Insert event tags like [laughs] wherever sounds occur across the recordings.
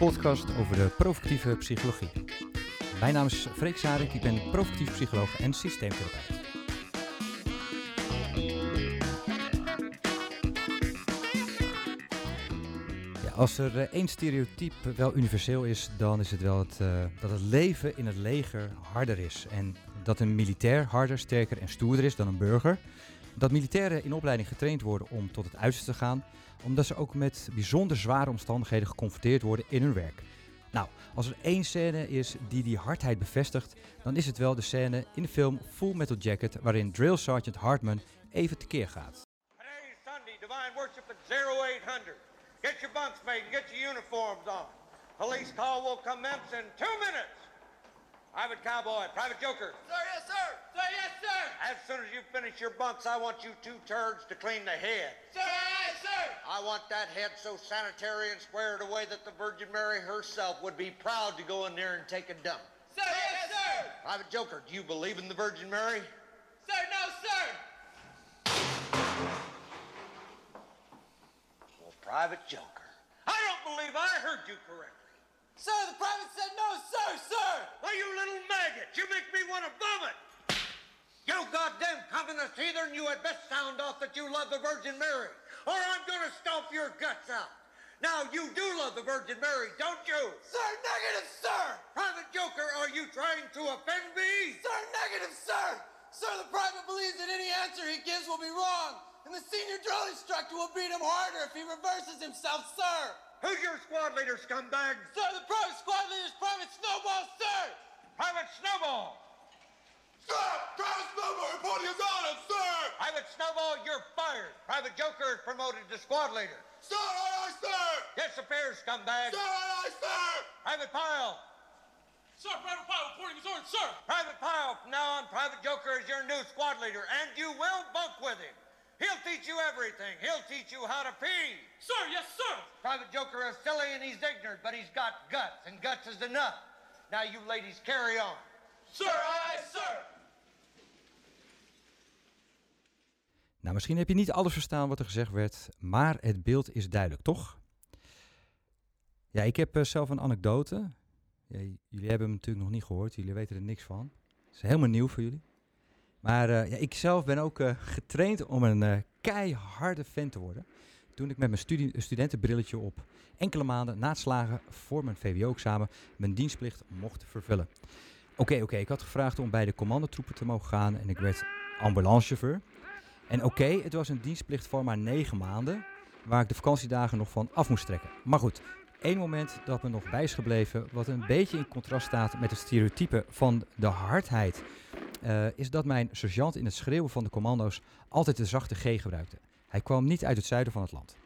podcast over de provocatieve psychologie. Mijn naam is Freek Zarik, ik ben provocatief psycholoog en systeemtherapeut. Ja, als er eh, één stereotype wel universeel is, dan is het wel eh, dat het leven in het leger harder is. En dat een militair harder, sterker en stoerder is dan een burger. Dat militairen in opleiding getraind worden om tot het uiterste te gaan, omdat ze ook met bijzonder zware omstandigheden geconfronteerd worden in hun werk. Nou, als er één scène is die die hardheid bevestigt, dan is het wel de scène in de film Full Metal Jacket, waarin Drill Sergeant Hartman even tekeer gaat. Today is Sunday, divine worship at 0800. Get your bunks made and get your uniforms on. Police call will commence in two minutes. Private Cowboy, Private Joker. Sir, yes, sir. Sir, yes, sir. As soon as you finish your bunks, I want you two turds to clean the head. Sir, aye, sir. I want that head so sanitary and squared away that the Virgin Mary herself would be proud to go in there and take a dump. Sir, yes, sir. Private Joker, do you believe in the Virgin Mary? Sir, no, sir. Well, Private Joker, I don't believe I heard you correctly. Sir, the private said no, sir, sir. Why, you little maggot, you make me want to vomit. You goddamn communist heathen, you had best sound off that you love the Virgin Mary, or I'm gonna stomp your guts out. Now, you do love the Virgin Mary, don't you? Sir, negative, sir. Private Joker, are you trying to offend me? Sir, negative, sir. Sir, the private believes that any answer he gives will be wrong, and the senior drill instructor will beat him harder if he reverses himself, sir. Who's your squad leader, scumbag? Sir, the private squad leader is Private Snowball, sir. Private Snowball! Sir, Private Snowball reporting his honor, sir. Private Snowball, you're fired. Private Joker is promoted to squad leader. Sir, aye, aye, sir. Disappear, scumbag. Sir, aye, aye, sir. Private Pile. Sir, Private Pyle reporting his orders, sir. Private Pile, from now on, Private Joker is your new squad leader, and you will bunk with him. He'll teach you everything. He'll teach you how to pee. Sir, yes, sir. Private Joker is silly and he's ignorant, but he's got guts, and guts is enough. Now, you ladies, carry on. Sir, aye, aye, sir. Nou, misschien heb je niet alles verstaan wat er gezegd werd, maar het beeld is duidelijk, toch? Ja, ik heb eh, zelf een anekdote. Ja, jullie hebben hem natuurlijk nog niet gehoord, jullie weten er niks van. Het is helemaal nieuw voor jullie. Maar eh, ja, ik zelf ben ook eh, getraind om een eh, keiharde fan te worden. Toen ik met mijn studie, studentenbrilletje op enkele maanden na het slagen voor mijn VWO-examen mijn dienstplicht mocht vervullen. Oké, oké, ik had gevraagd om bij de commandotroepen te mogen gaan en ik werd ambulancechauffeur. En oké, het was een dienstplicht van maar negen maanden, waar ik de vakantiedagen nog van af moest trekken. Maar goed, één moment dat me nog bij is gebleven, wat een beetje in contrast staat met het stereotype van de hardheid, eh, is dat mijn sergeant in het schreeuwen van de commando's altijd de zachte G gebruikte. Hij kwam niet uit het zuiden van het land.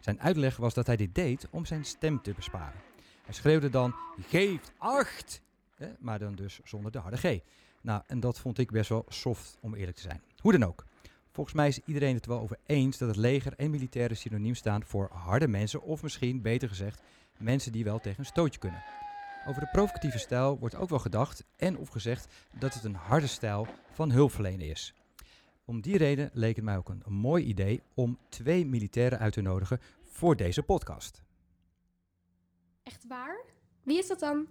Zijn uitleg was dat hij dit deed om zijn stem te besparen. Hij schreeuwde dan, geeft acht! Eh, maar dan dus zonder de harde G. Nou, en dat vond ik best wel soft, om eerlijk te zijn. Hoe dan ook. Volgens mij is iedereen het wel over eens dat het leger en militairen synoniem staan voor harde mensen, of misschien beter gezegd, mensen die wel tegen een stootje kunnen. Over de provocatieve stijl wordt ook wel gedacht en of gezegd dat het een harde stijl van hulpverlenen is. Om die reden leek het mij ook een, een mooi idee om twee militairen uit te nodigen voor deze podcast. Echt waar? Wie is dat dan?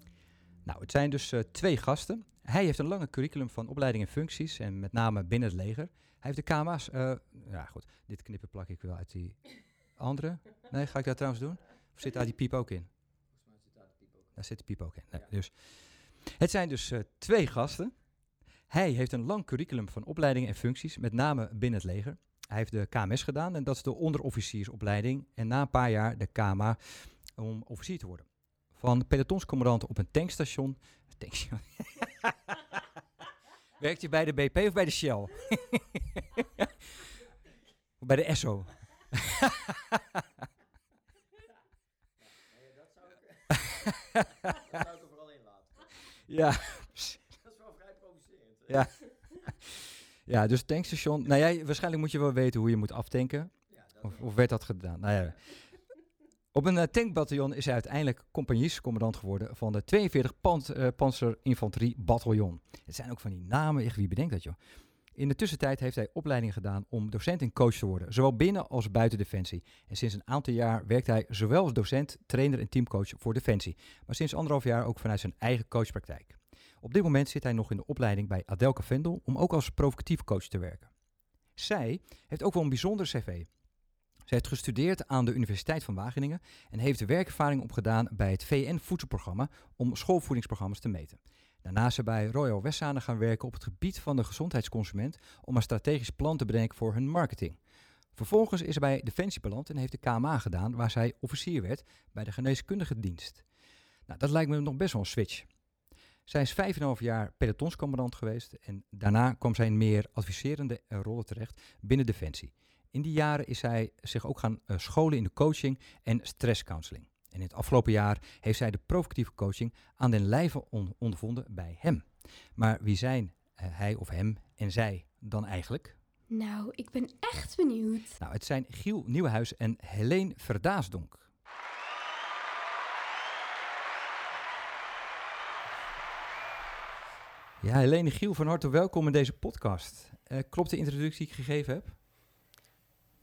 Nou, het zijn dus eh, twee gasten. Hij heeft een lange curriculum van opleiding en functies en met name binnen het leger. Hij heeft de KMA's, eh, ja goed, dit knippen plak ik wel uit die andere. Nee, ga ik dat trouwens doen? Of zit daar die piep ook in? Daar zit de piep ook in. Nee, dus. Het zijn dus eh, twee gasten. Hij heeft een lang curriculum van opleidingen en functies, met name binnen het leger. Hij heeft de KMS gedaan en dat is de onderofficiersopleiding. En na een paar jaar de KMA om officier te worden. Van pelotonscommandant op een tankstation. tankstation. [laughs] Werkt je bij de BP of bij de Shell? [laughs] bij de Esso? [laughs] Dat zou ik er vooral in laten. Ja, Dat is wel vrij provocerend. ja. ja, dus tankstation. Nou ja, waarschijnlijk moet je wel weten hoe je moet aftanken. Ja, Of, of werd dat gedaan? Nou ja. Op een eh, tankbataljon is hij uiteindelijk compagniescommandant geworden van de 42 Pan eh. Het zijn ook van die namen, echt wie bedenkt dat joh. In de tussentijd heeft hij opleidingen gedaan om docent en coach te worden, zowel binnen als buiten Defensie. En sinds een aantal jaar werkt hij zowel als docent, trainer en teamcoach voor Defensie, maar sinds anderhalf jaar ook vanuit zijn eigen coachpraktijk. Op dit moment zit hij nog in de opleiding bij Adelka Vendel om ook als provocatief coach te werken. Zij heeft ook wel een bijzonder cv. Zij heeft gestudeerd aan de Universiteit van Wageningen en heeft werkervaring opgedaan bij het VN-voedselprogramma om schoolvoedingsprogramma's te meten. Daarna is ze bij Royal Westzane gaan werken op het gebied van de gezondheidsconsument om een strategisch plan te bedenken voor hun marketing. Vervolgens is ze bij Defensie beland en heeft de KMA gedaan, waar zij officier werd bij de geneeskundige dienst. Nou, dat lijkt me nog best wel een switch. Zij is 5,5 jaar pelotonscommandant geweest en daarna kwam zij in meer adviserende rollen terecht binnen Defensie. In die jaren is zij zich ook gaan eh, scholen in de coaching en stresscounseling. En in het afgelopen jaar heeft zij de provocatieve coaching aan den lijve on- ondervonden bij hem. Maar wie zijn eh, hij of hem en zij dan eigenlijk? Nou, ik ben echt benieuwd. Nou, het zijn Giel Nieuwenhuis en Helene Verdaasdonk. Ja, Helene Giel, van harte welkom in deze podcast. Eh, klopt de introductie die ik gegeven heb?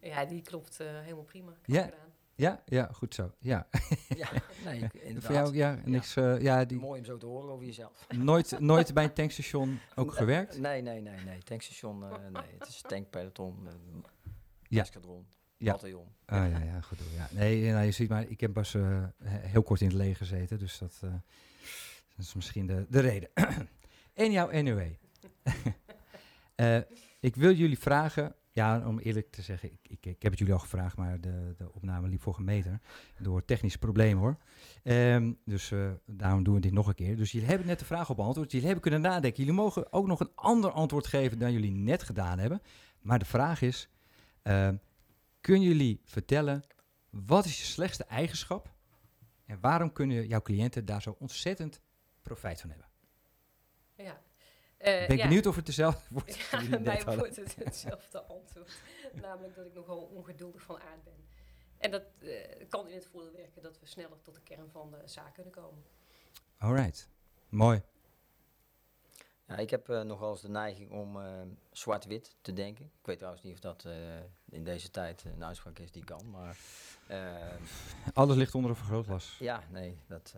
Ja, die klopt eh, helemaal prima. Ja. Ja, ja, goed zo. Ja, Ja, [laughs] nee, inderdaad. voor jou, ja, niks, eh, ja die, Mooi om zo te horen over jezelf. nooit, [laughs] nooit bij een tankstation ook gewerkt? Nee, nee, nee, nee. Tankstation, eh, [laughs] nee. Het is tankpeloton, uh, Ja. eskadron, Ja. bataljon. Ah, ja, ja, goed. Ja. Nee, nou, je ziet maar, ik heb pas eh, he- heel kort in het leger gezeten, dus dat, eh, dat is misschien de, de reden. [clears throat] Anyhow, anyway. Eh, ik wil jullie vragen, ja, om eerlijk te zeggen, ik, ik, ik heb het jullie al gevraagd, maar de, de opname liep voor gemeten door technische problemen hoor. Ehm, dus eh, daarom doen we dit nog een keer. Dus jullie hebben net de vraag op beantwoord, jullie hebben kunnen nadenken. Jullie mogen ook nog een ander antwoord geven dan jullie net gedaan hebben. Maar de vraag is, ehm, kunnen jullie vertellen wat is je slechtste eigenschap en waarom kunnen jouw cliënten daar zo ontzettend profijt van hebben? Ja. Eh, ben ik ja. benieuwd of het dezelfde [laughs] wordt Ja, [laughs] mij wordt het hetzelfde antwoord. Namelijk dat ik nogal ongeduldig van aard ben. En dat eh, kan in het voordeel werken dat we sneller tot de kern van de zaak kunnen komen. Alright, mooi. Ja, ik heb eh, nogal eens de neiging om eh, zwart-wit te denken. Ik weet trouwens niet of dat eh, in deze tijd een uitspraak is die kan, maar... Alles ligt onder een vergrootglas. Ja, nee, dat,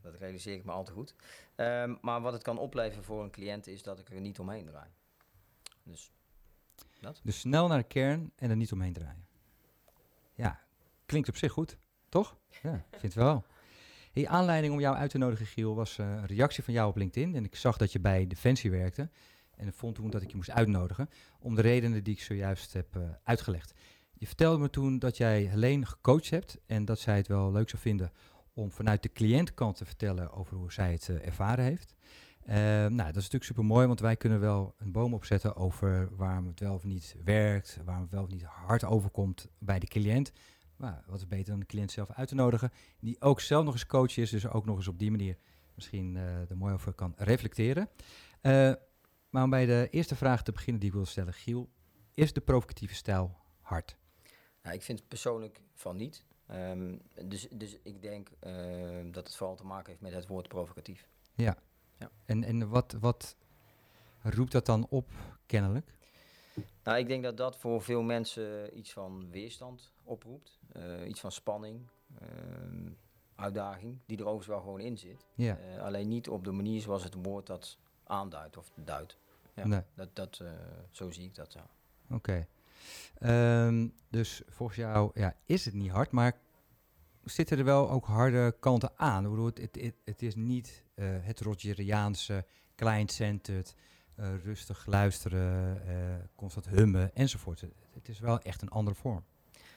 dat realiseer ik me al te goed. Ehm, maar wat het kan opleveren voor een cliënt is dat ik er niet omheen draai. Dus Dus snel naar de kern en er niet omheen draaien. Ja, klinkt op zich goed, toch? Ja, ik vind het wel. Hey, aanleiding om jou uit te nodigen, Giel, was eh, een reactie van jou op LinkedIn. En ik zag dat je bij Defensie werkte. En ik vond toen dat ik je moest uitnodigen. Om de redenen die ik zojuist heb eh, uitgelegd. Je vertelde me toen dat jij Helene gecoacht hebt. En dat zij het wel leuk zou vinden om vanuit de cliëntkant te vertellen over hoe zij het eh, ervaren heeft. Eh, nou, dat is natuurlijk super mooi, want wij kunnen wel een boom opzetten over waarom het wel of niet werkt, waarom het wel of niet hard overkomt bij de cliënt. Maar wat is beter dan de cliënt zelf uit te nodigen, die ook zelf nog eens coach is, dus ook nog eens op die manier misschien eh er mooi over kan reflecteren. Eh, maar om bij de eerste vraag te beginnen die ik wil stellen, Giel, is de provocatieve stijl hard? ja, ik vind persoonlijk van niet. Ehm, dus, dus ik denk ehm, dat het vooral te maken heeft met het woord provocatief. En, en wat, wat roept dat dan op, kennelijk? Nou, ik denk dat dat voor veel mensen iets van weerstand oproept. Eh, iets van spanning, ehm, uitdaging, die er overigens wel gewoon in zit. Ja, Eh, alleen niet op de manier zoals het woord dat aanduidt of duidt. Ja, nee. dat, dat, eh, zo zie ik dat. Ja. Oké. Ehm, dus volgens jou ja, is het niet hard, maar zitten er wel ook harde kanten aan? Ik bedoel, het, het, het, is niet het Rogeriaanse, client-centered, eh, rustig luisteren, eh, constant hummen enzovoort. Het, is wel echt een andere vorm.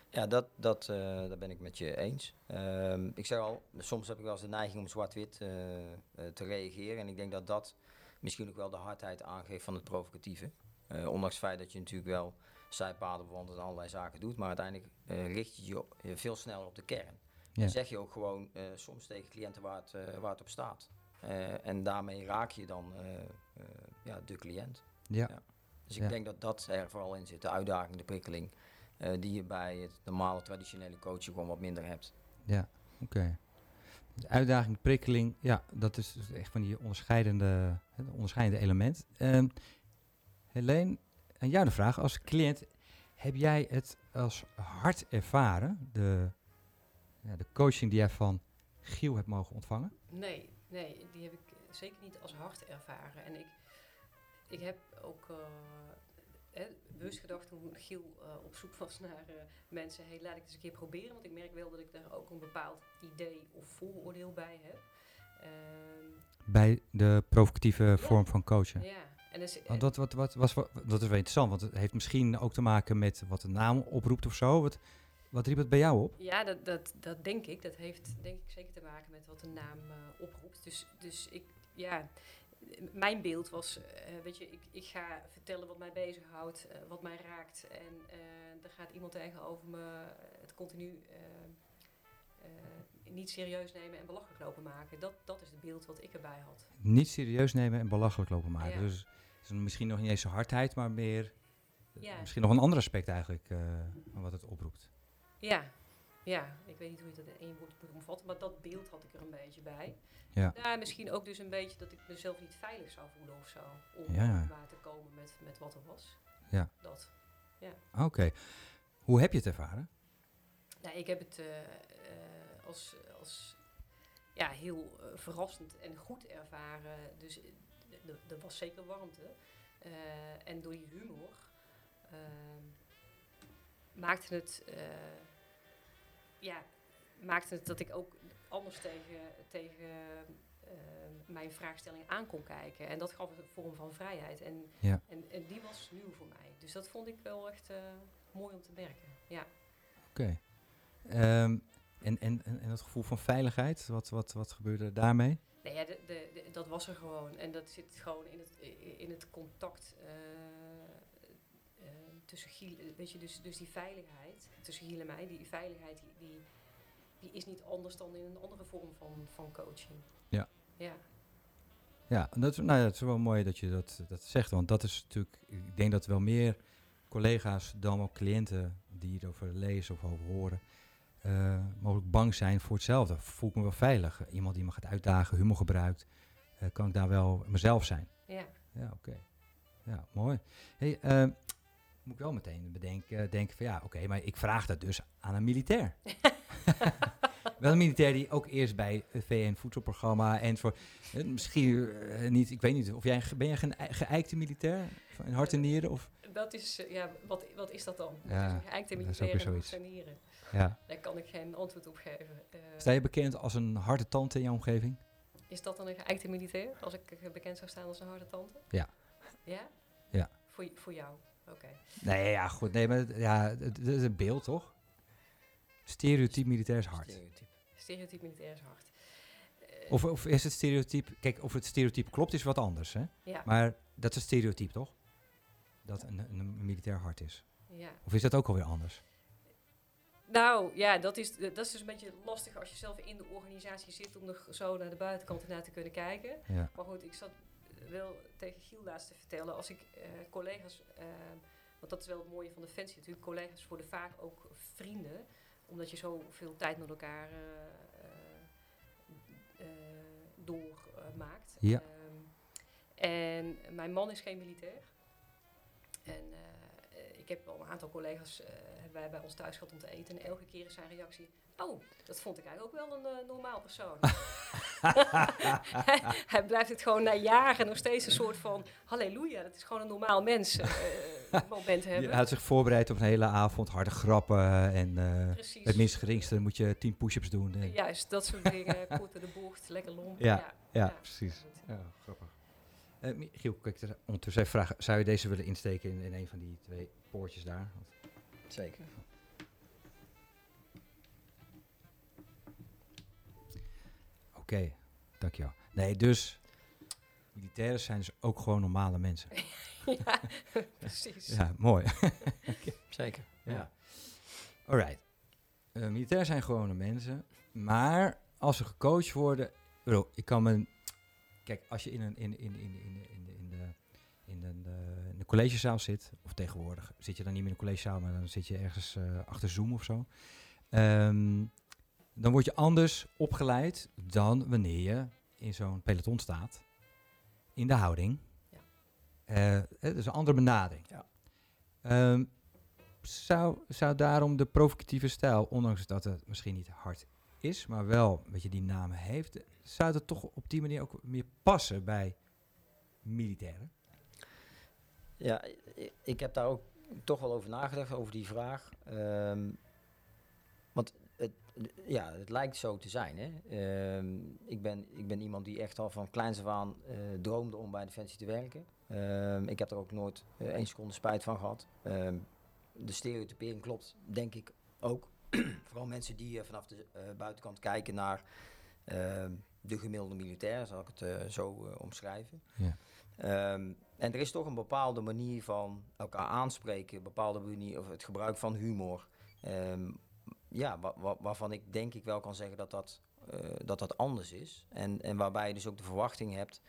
Ja, dat, dat, eh, daar ben ik met je eens. Ehm, ik zeg al, soms heb ik wel eens de neiging om zwart-wit te reageren. En ik denk dat dat misschien ook wel de hardheid aangeeft van het provocatieve. Ondanks het feit dat je natuurlijk wel zijpaden bewandelt en allerlei zaken doet. Maar uiteindelijk richt je je veel sneller op de kern. Ja. En zeg je ook gewoon soms tegen cliënten waar het, eh, waar het op staat. En daarmee raak je dan ja, de cliënt. Ja, Ja. Dus ik Ja. denk dat dat er vooral in zit. De uitdaging, de prikkeling. eh, die je bij het normale traditionele coachen gewoon wat minder hebt. ja, oké. De uitdaging, de prikkeling, ja, dat is dus echt van die onderscheidende, het onderscheidende element. Ehm Helene, aan jou de vraag, als cliënt, heb jij het als hard ervaren, de, ja, de coaching die jij van Giel hebt mogen ontvangen? Nee, nee, die heb ik eh, zeker niet als hard ervaren. En ik, ik heb ook eh, hè, bewust gedacht toen Giel eh, op zoek was naar eh, mensen, hey, laat ik het eens een keer proberen. Want ik merk wel dat ik daar ook een bepaald idee of vooroordeel bij heb. Ehm, Bij de provocatieve vorm van coachen. ja, en dus, Want dat, wat, wat, was, wa- dat is wel interessant, want het heeft misschien ook te maken met wat de naam oproept of zo. Wat, wat riep het bij jou op? Ja, dat, dat, dat denk ik. Dat heeft denk ik zeker te maken met wat de naam oproept. Dus, dus ik, ja, mijn beeld was, eh, weet je, ik, ik ga vertellen wat mij bezighoudt, eh, wat mij raakt. En eh er gaat iemand tegenover me het continu niet serieus nemen en belachelijk lopen maken. Dat, dat is het beeld wat ik erbij had. Niet serieus nemen en belachelijk lopen maken. Ja. Dus is misschien nog niet eens de hardheid, maar meer Ja. misschien nog een ander aspect eigenlijk van wat het oproept. Ja, ja, ik weet niet hoe je dat in één woord moet omvatten, maar dat beeld had ik er een beetje bij. Ja. misschien ook dus een beetje dat ik mezelf niet veilig zou voelen of zo. Om Ja. maar te komen met, met wat er was. Ja. Dat. Oké. Hoe heb je het ervaren? Nou, ik heb het eh, eh, als, als ja, heel eh, verrassend en goed ervaren. Dus er was zeker warmte. En door die humor ehm, maakte het, ja, maakte het dat ik ook anders tegen, tegen eh, mijn vraagstelling aan kon kijken. En dat gaf een vorm van vrijheid. En, Ja. en, en die was nieuw voor mij. Dus dat vond ik wel echt eh, mooi om te merken. Ja. Oké. Ehm, en, en, en, en dat gevoel van veiligheid, wat, wat, wat gebeurde daarmee? Nee, ja, de, de, de- dat was er gewoon. En dat zit gewoon in het, in het contact eh, eh, tussen Giel, weet je, dus, dus die veiligheid tussen Giel en mij, die veiligheid, die, die, die is niet anders dan in een andere vorm van, van coaching. Ja. Ja, Ja, dat, is- nou ja, het is wel mooi dat je dat, dat zegt, want dat is natuurlijk, ik denk dat wel meer collega's dan ook cliënten die erover lezen of over horen, eh, mogelijk bang zijn voor hetzelfde. Voel ik me wel veilig? Iemand die me gaat uitdagen, humor gebruikt, eh, kan ik daar wel mezelf zijn? ja. Ja, oké. Ja, mooi. Hey, eh, moet ik wel meteen bedenken, denken van ja, oké, maar ik vraag dat dus aan een militair. [laughs] wel een militair die ook eerst bij het VN voedselprogramma en voor eh, misschien eh, niet, ik weet niet, of jij ben jij een geëikte militair van hart en nieren of Dat is, eh, ja, wat, wat is dat dan? Ja, een geëikte ook weer militaire zoiets. saneren. ja. Daar kan ik geen antwoord op geven. Sta je bekend als een harde tante in jouw omgeving? Is dat dan een geëikte militair? Als ik bekend zou staan als een harde tante? Ja. Ja? Ja. Voor, voor jou? Oké. Nee, ja, goed, nee, maar ja, het, het is een beeld toch? Stereotype militair is hard. Stereotype. Militair is hard. Eh, Of, of is het stereotype, kijk, of het stereotype klopt is wat anders, hè? ja, Maar dat is het stereotype, toch? Dat een, een, een militair hard is. ja. Of is dat ook alweer anders? Nou, ja, dat is, dat is dus een beetje lastig als je zelf in de organisatie zit om er zo naar de buitenkant naar te kunnen kijken. Ja. Maar goed, ik zat wel tegen Giel laatst te vertellen, als ik eh, collega's, eh, want dat is wel het mooie van Defensie natuurlijk, collega's worden vaak ook vrienden, omdat je zoveel tijd met elkaar eh, doormaakt. Ja. en mijn man is geen militair. En eh, eh, ik heb al een aantal collega's eh, hebben wij bij ons thuis gehad om te eten. En elke keer is zijn reactie: Oh, dat vond ik eigenlijk ook wel een eh, normaal persoon. hij, [laughs] hij blijft het gewoon na jaren nog steeds een soort van: Halleluja, dat is gewoon een normaal mens eh, moment Je hebben. had zich voorbereid op een hele avond, harde grappen en eh, het minst geringste moet je tien push-ups doen. En- Juist, dat soort dingen. Kort in de bocht, lekker lomp. Ja, ja, ja, ja, precies. Ja, grappig. Eh, Michiel, kijk, er- ondertussen even vragen, zou je deze willen insteken in, in een van die twee poortjes daar? Zeker. Oké, dankjewel. Nee, dus militairen zijn dus ook gewoon normale mensen. [laughs] ja, precies. Ja, mooi. [laughs] Zeker. Ja. Alright. Eh militairen zijn gewone mensen. Maar als ze gecoacht worden. ik kan me. Kijk, als je in een, in, in, in, in, in, de- in, de, in, een, eh, in de collegezaal zit. Of tegenwoordig zit je dan niet meer in de collegezaal. Maar dan zit je ergens eh, achter Zoom of zo. ehm, dan word je anders opgeleid dan wanneer je in zo'n peloton staat. In de houding. Ja. Eh, het is een andere benadering. Ja. Ehm, zou, zou daarom de provocatieve stijl, ondanks dat het misschien niet hard is, maar wel een beetje die naam heeft, zou het toch op die manier ook meer passen bij militairen? Ja, ik heb daar ook toch wel over nagedacht, over die vraag. Ehm, want het, ja, het lijkt zo te zijn. Hè? Ehm, ik, ben, ik ben iemand die echt al van kleins af aan eh, droomde om bij Defensie te werken. Ehm, ik heb er ook nooit eh, één seconde spijt van gehad. De stereotypering klopt, denk ik ook. [clears throat] Vooral mensen die eh, vanaf de eh, buitenkant kijken naar ehm, de gemiddelde militair, zal ik het eh, zo omschrijven. Ja. Ehm, en er is toch een bepaalde manier van elkaar aanspreken, een bepaalde manier, of het gebruik van humor. Ehm, ja, wa- wa- waarvan ik denk ik wel kan zeggen dat dat, dat, dat anders is. En, en waarbij je dus ook de verwachting hebt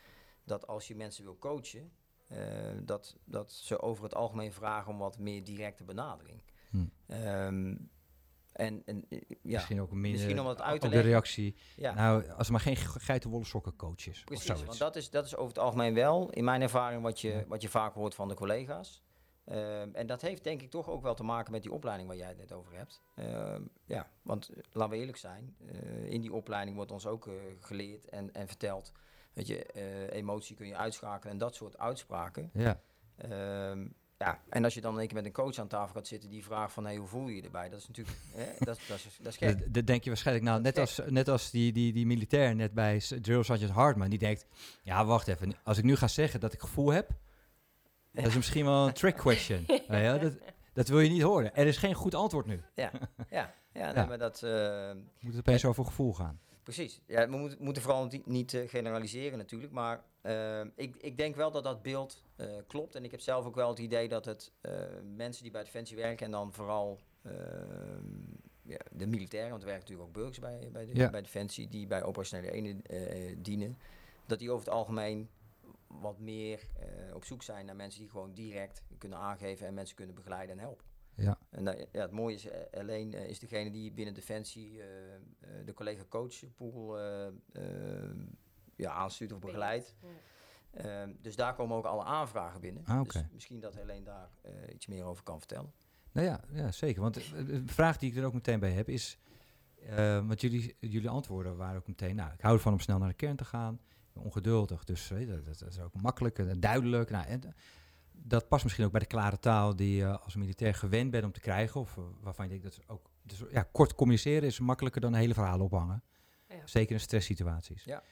dat als je mensen wil coachen, dat, dat ze over het algemeen vragen om wat meer directe benadering. Hm. En, en eh, ja, misschien ook minder, misschien om het uit te ook de leggen. reactie. ja. Nou, als er maar geen ge- geitenwolle sokken coach is. Precies, of want dat is, dat is over het algemeen wel, in mijn ervaring, wat je, Ja. wat je vaak hoort van de collega's. Ehm, en dat heeft denk ik toch ook wel te maken met die opleiding waar jij het net over hebt. Ehm, ja, want eh, laten we eerlijk zijn, eh, in die opleiding wordt ons ook geleerd en, en verteld. Weet je, emotie kun je uitschakelen en dat soort uitspraken. Ja, Ehm, ja, en als je dan in één keer met een coach aan tafel gaat zitten die vraagt van hey, hoe voel je je erbij? Dat is natuurlijk, [laughs] hè, dat, dat, is, dat is gek. dat, denk je waarschijnlijk. Nou, net als, net als die, die, die militair net bij Drill Sergeant Hartman. Die denkt, ja, wacht even. Als ik nu ga zeggen dat ik gevoel heb, dat is misschien wel een trick question. [laughs] Ja, dat, dat wil je niet horen. Er is geen goed antwoord nu. Ja, ja, ja, nee, Ja. maar dat... ehm, Moet het opeens over gevoel gaan. Precies. Ja, we moeten, moeten vooral niet, niet eh, generaliseren natuurlijk. Maar eh, ik, ik denk wel dat dat beeld eh, klopt. En ik heb zelf ook wel het idee dat het mensen die bij Defensie werken... en dan vooral ja, de militairen... want er werken natuurlijk ook burgers bij, bij, de, Ja. bij Defensie... die bij operationele eenheden dienen... dat die over het algemeen wat meer op zoek zijn naar mensen... die gewoon direct kunnen aangeven en mensen kunnen begeleiden en helpen. Ja. En dat- ja, het mooie is, eh, alleen eh, is degene die binnen Defensie eh, eh, de collega coachpool ja, aanstuurt of begeleidt. Ja. Ehm, dus daar komen ook alle aanvragen binnen. Ah. Dus misschien dat Helene daar eh, iets meer over kan vertellen. Nou ja, ja zeker. Want de vraag die ik er ook meteen bij heb is... eh, want jullie, jullie antwoorden waren ook meteen... Nou, ik hou ervan om snel naar de kern te gaan. Ongeduldig, dus dat, dat is ook makkelijk en duidelijk. Nou, en, dat past misschien ook bij de klare taal die je als militair gewend bent om te krijgen. Of eh, waarvan je denkt dat ook... Dus, ja, kort communiceren is makkelijker dan hele verhalen ophangen. Ja. Zeker in stresssituaties. Ja.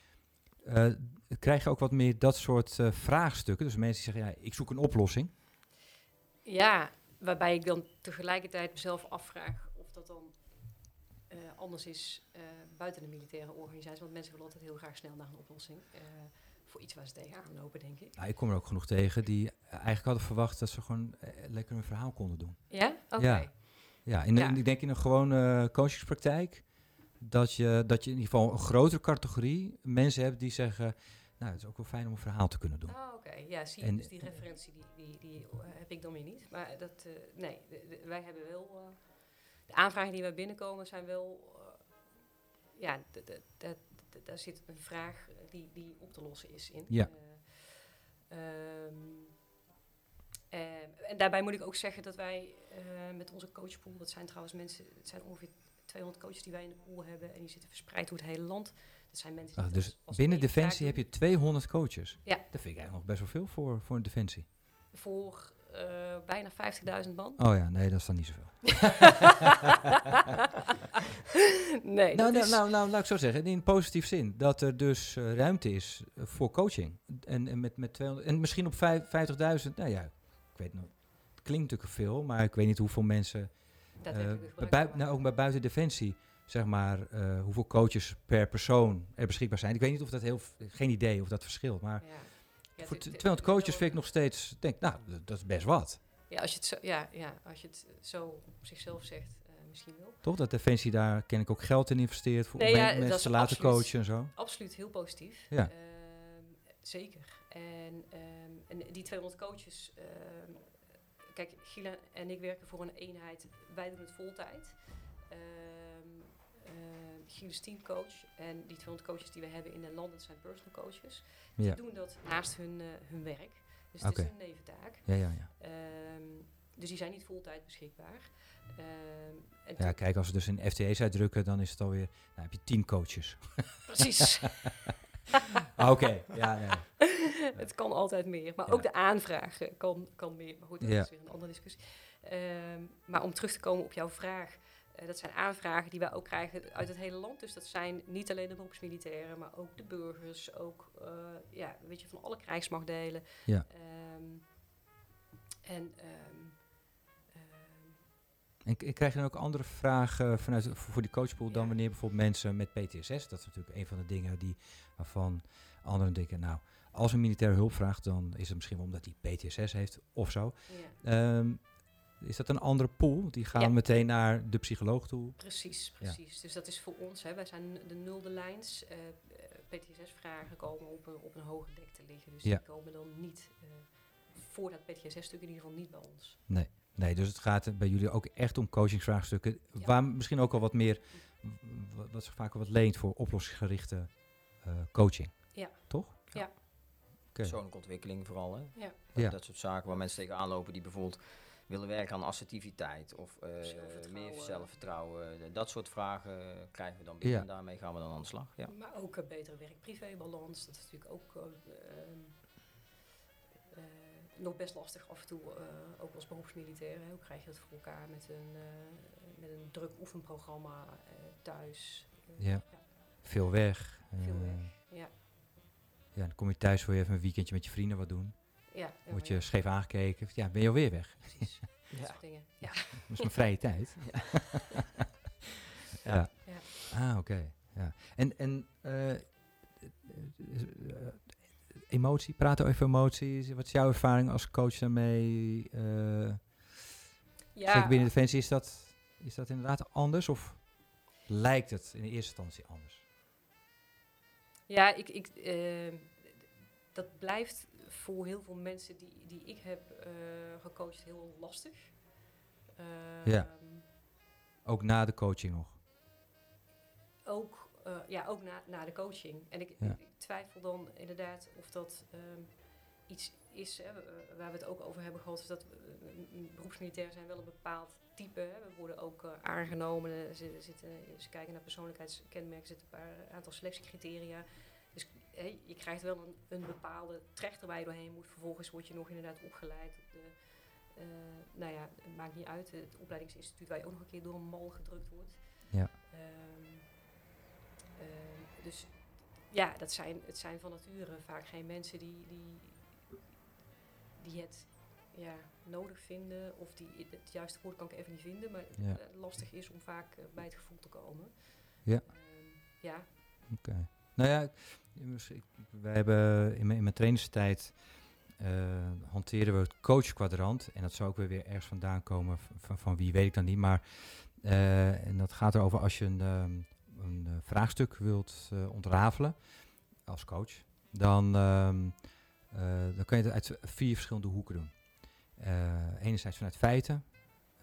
Eh, krijg je ook wat meer dat soort eh, vraagstukken? Dus mensen die zeggen, ja, ik zoek een oplossing. Ja, waarbij ik dan tegelijkertijd mezelf afvraag of dat dan eh, anders is eh, buiten de militaire organisatie. Want mensen willen altijd heel graag snel naar een oplossing. Eh, voor iets waar ze tegenaan lopen, denk ik. Nou, ik kom er ook genoeg tegen die eigenlijk hadden verwacht dat ze gewoon eh, lekker een verhaal konden doen. Ja? Oké. Ja. Ja, in, Ja. ik denk in een gewone eh, coachingspraktijk dat je, dat je in ieder geval een grotere categorie mensen hebt die zeggen, nou, het is ook wel fijn om een verhaal te kunnen doen. Ah, oké. Ja, zie je. En- dus die referentie die, die, die eh, heb ik dan weer niet. Maar dat, eh, nee, de- de- wij hebben wel... eh, de aanvragen die wij binnenkomen zijn wel... eh, ja, d- d- d- d- daar zit een vraag die, die op te lossen is in. Ja. Eh, ehm, eh, en daarbij moet ik ook zeggen dat wij eh, met onze coachpool... Dat zijn trouwens mensen... Het zijn ongeveer 200 coaches die wij in de pool hebben. En die zitten verspreid door het hele land. Dat zijn mensen het dus binnen Defensie heb je 200 coaches. Ja. Dat vind ik eigenlijk nog best wel veel voor, voor een Defensie. Voor bijna 50.000 man. Oh ja, nee, dat is dan niet zoveel. [laughs] [laughs] [laughs] nee, Nou, nou, is- nou, nou, laat ik zo zeggen, in positief zin. Dat er dus eh, ruimte is eh, voor coaching. En, en, met, met 200, en misschien op vijf- 50.000, nou ja, ik weet nog. Het klinkt natuurlijk veel, maar ik weet niet hoeveel mensen dat ik bij nou, ook bij buiten Defensie, zeg maar, hoeveel coaches per persoon er beschikbaar zijn. Ik weet niet of dat heel, geen idee of dat verschilt. Maar Ja. Ja, voor het- t- het- 200 het- coaches vind ik nog steeds, denk, nou, dat, is best wat. Ja, als je het zo, ja, ja, als je het zo op zichzelf zegt, misschien wel. Toch? Dat Defensie daar ken ik ook geld in investeert voor Nee, om ja, mensen te laten absoluut. coachen en zo. Absoluut heel positief. Ja. Ehm, zeker. En, ehm, en die 200 coaches, ehm, kijk, Gila en ik werken voor een eenheid, wij doen het voltijd. Ehm, Gilles is teamcoach en die 200 coaches die we hebben in de landen zijn personal coaches. Die Ja, doen dat naast hun, eh, hun werk. Dus het is een neventaak. ja, ja. ja. Dus die zijn niet fulltime beschikbaar. Ehm, en Ja, kijk, als we dus in FTE's uitdrukken, dan is het alweer, nou heb je tien coaches. [laughs] precies. Ah, Oké, ja, nee. [laughs] het kan altijd meer. Maar Ja. ook de aanvragen kan, kan meer. Maar goed, dat Ja. is weer een andere discussie. Ehm, maar om terug te komen op jouw vraag. eh, dat zijn aanvragen die wij ook krijgen uit het hele land. Dus dat zijn niet alleen de beroepsmilitairen, maar ook de burgers. Ook eh, ja, weet je, van alle krijgsmachtdelen. Ja. Ehm, en En krijg je dan ook andere vragen vanuit, voor voor die coachpool dan wanneer bijvoorbeeld mensen met PTSS, dat is natuurlijk een van de dingen die, waarvan anderen denken, nou, als een militair hulp vraagt, dan is het misschien omdat hij PTSS heeft of zo. ja. Ehm, is dat een andere pool? Die gaan Ja. meteen naar de psycholoog toe? Precies, precies. Dus dat is voor ons, hè, wij zijn de nulde lijns. eh PTSS-vragen komen op een, op een hoge dek te liggen. Dus Ja. die komen dan niet, eh, voor dat PTSS-stuk in ieder geval niet bij ons. Nee, dus het gaat er bij jullie ook echt om coachingsvraagstukken, Ja. waar misschien ook al wat meer, wat zich vaak al wat leent voor oplossingsgerichte eh, coaching. Ja. Toch? Ja. Oké. Persoonlijke ontwikkeling vooral. Hè? Ja. Dat, Ja. dat soort zaken waar mensen tegenaan lopen die bijvoorbeeld willen werken aan assertiviteit of eh, Zelfvertrouwen. meer zelfvertrouwen. Eh, Dat soort vragen krijgen we dan binnen Ja. en daarmee gaan we dan aan de slag. Ja. Maar ook een betere werk-privé-balans. Dat is natuurlijk ook nog best lastig af en toe, eh, ook als beroepsmilitair. Hè. Hoe krijg je dat voor elkaar met een, eh, met een druk oefenprogramma eh, thuis? Ja. Veel weg. Veel eh, weg, ja. Ja, dan kom je thuis, wil je even een weekendje met je vrienden wat doen. Ja, Word ja, je scheef aangekeken. Ja, ben je alweer weg. precies. [laughs] Dat Ja. soort dingen. Ja. Dat is mijn vrije tijd. [laughs] ja. Ja. Ah, oké. Ja. En, en emotie, praten over emoties. Wat is jouw ervaring als coach daarmee? Eh, Ja, Zeker binnen Defensie, is dat, is dat inderdaad anders? Of lijkt het in de eerste instantie anders? Ja, ik, ik, eh, dat blijft voor heel veel mensen die, die ik heb eh, gecoacht heel lastig. Ja. Ehm, Ook na de coaching nog? Ook, eh, ja, ook na, na de coaching. En ik, Ja. ik, ik twijfel dan inderdaad of dat ehm, iets is hè, waar we het ook over hebben gehad. Is dat beroepsmilitairen zijn wel een bepaald type. Hè. We worden ook eh, aangenomen. Er zitten, zitten, ze kijken naar persoonlijkheidskenmerken. Er zitten een paar aantal selectiecriteria. Dus hè, je krijgt wel een, een bepaalde trechter waar je doorheen moet. Vervolgens word je nog inderdaad opgeleid op de... eh, nou ja, het maakt niet uit. Het opleidingsinstituut waar je ook nog een keer door een mal gedrukt wordt. Ja. Ehm, dus ja, dat zijn, het zijn van nature vaak geen mensen die, die, die het ja, nodig vinden. Of die het juiste woord kan ik even niet vinden. Maar Ja. eh, lastig is om vaak eh, bij het gevoel te komen. Ja. Ehm, ja, Oké. Nou ja, ik- wij hebben in mijn, in mijn trainerstijd eh, hanteren we het coachkwadrant. En dat zou ook weer, weer ergens vandaan komen. Van, van wie weet ik dan niet. Maar en dat gaat erover als je een, ehm, een eh, vraagstuk wilt eh, ontrafelen als coach. Dan, ehm, eh, dan kan je het uit vier verschillende hoeken doen. Enerzijds vanuit feiten.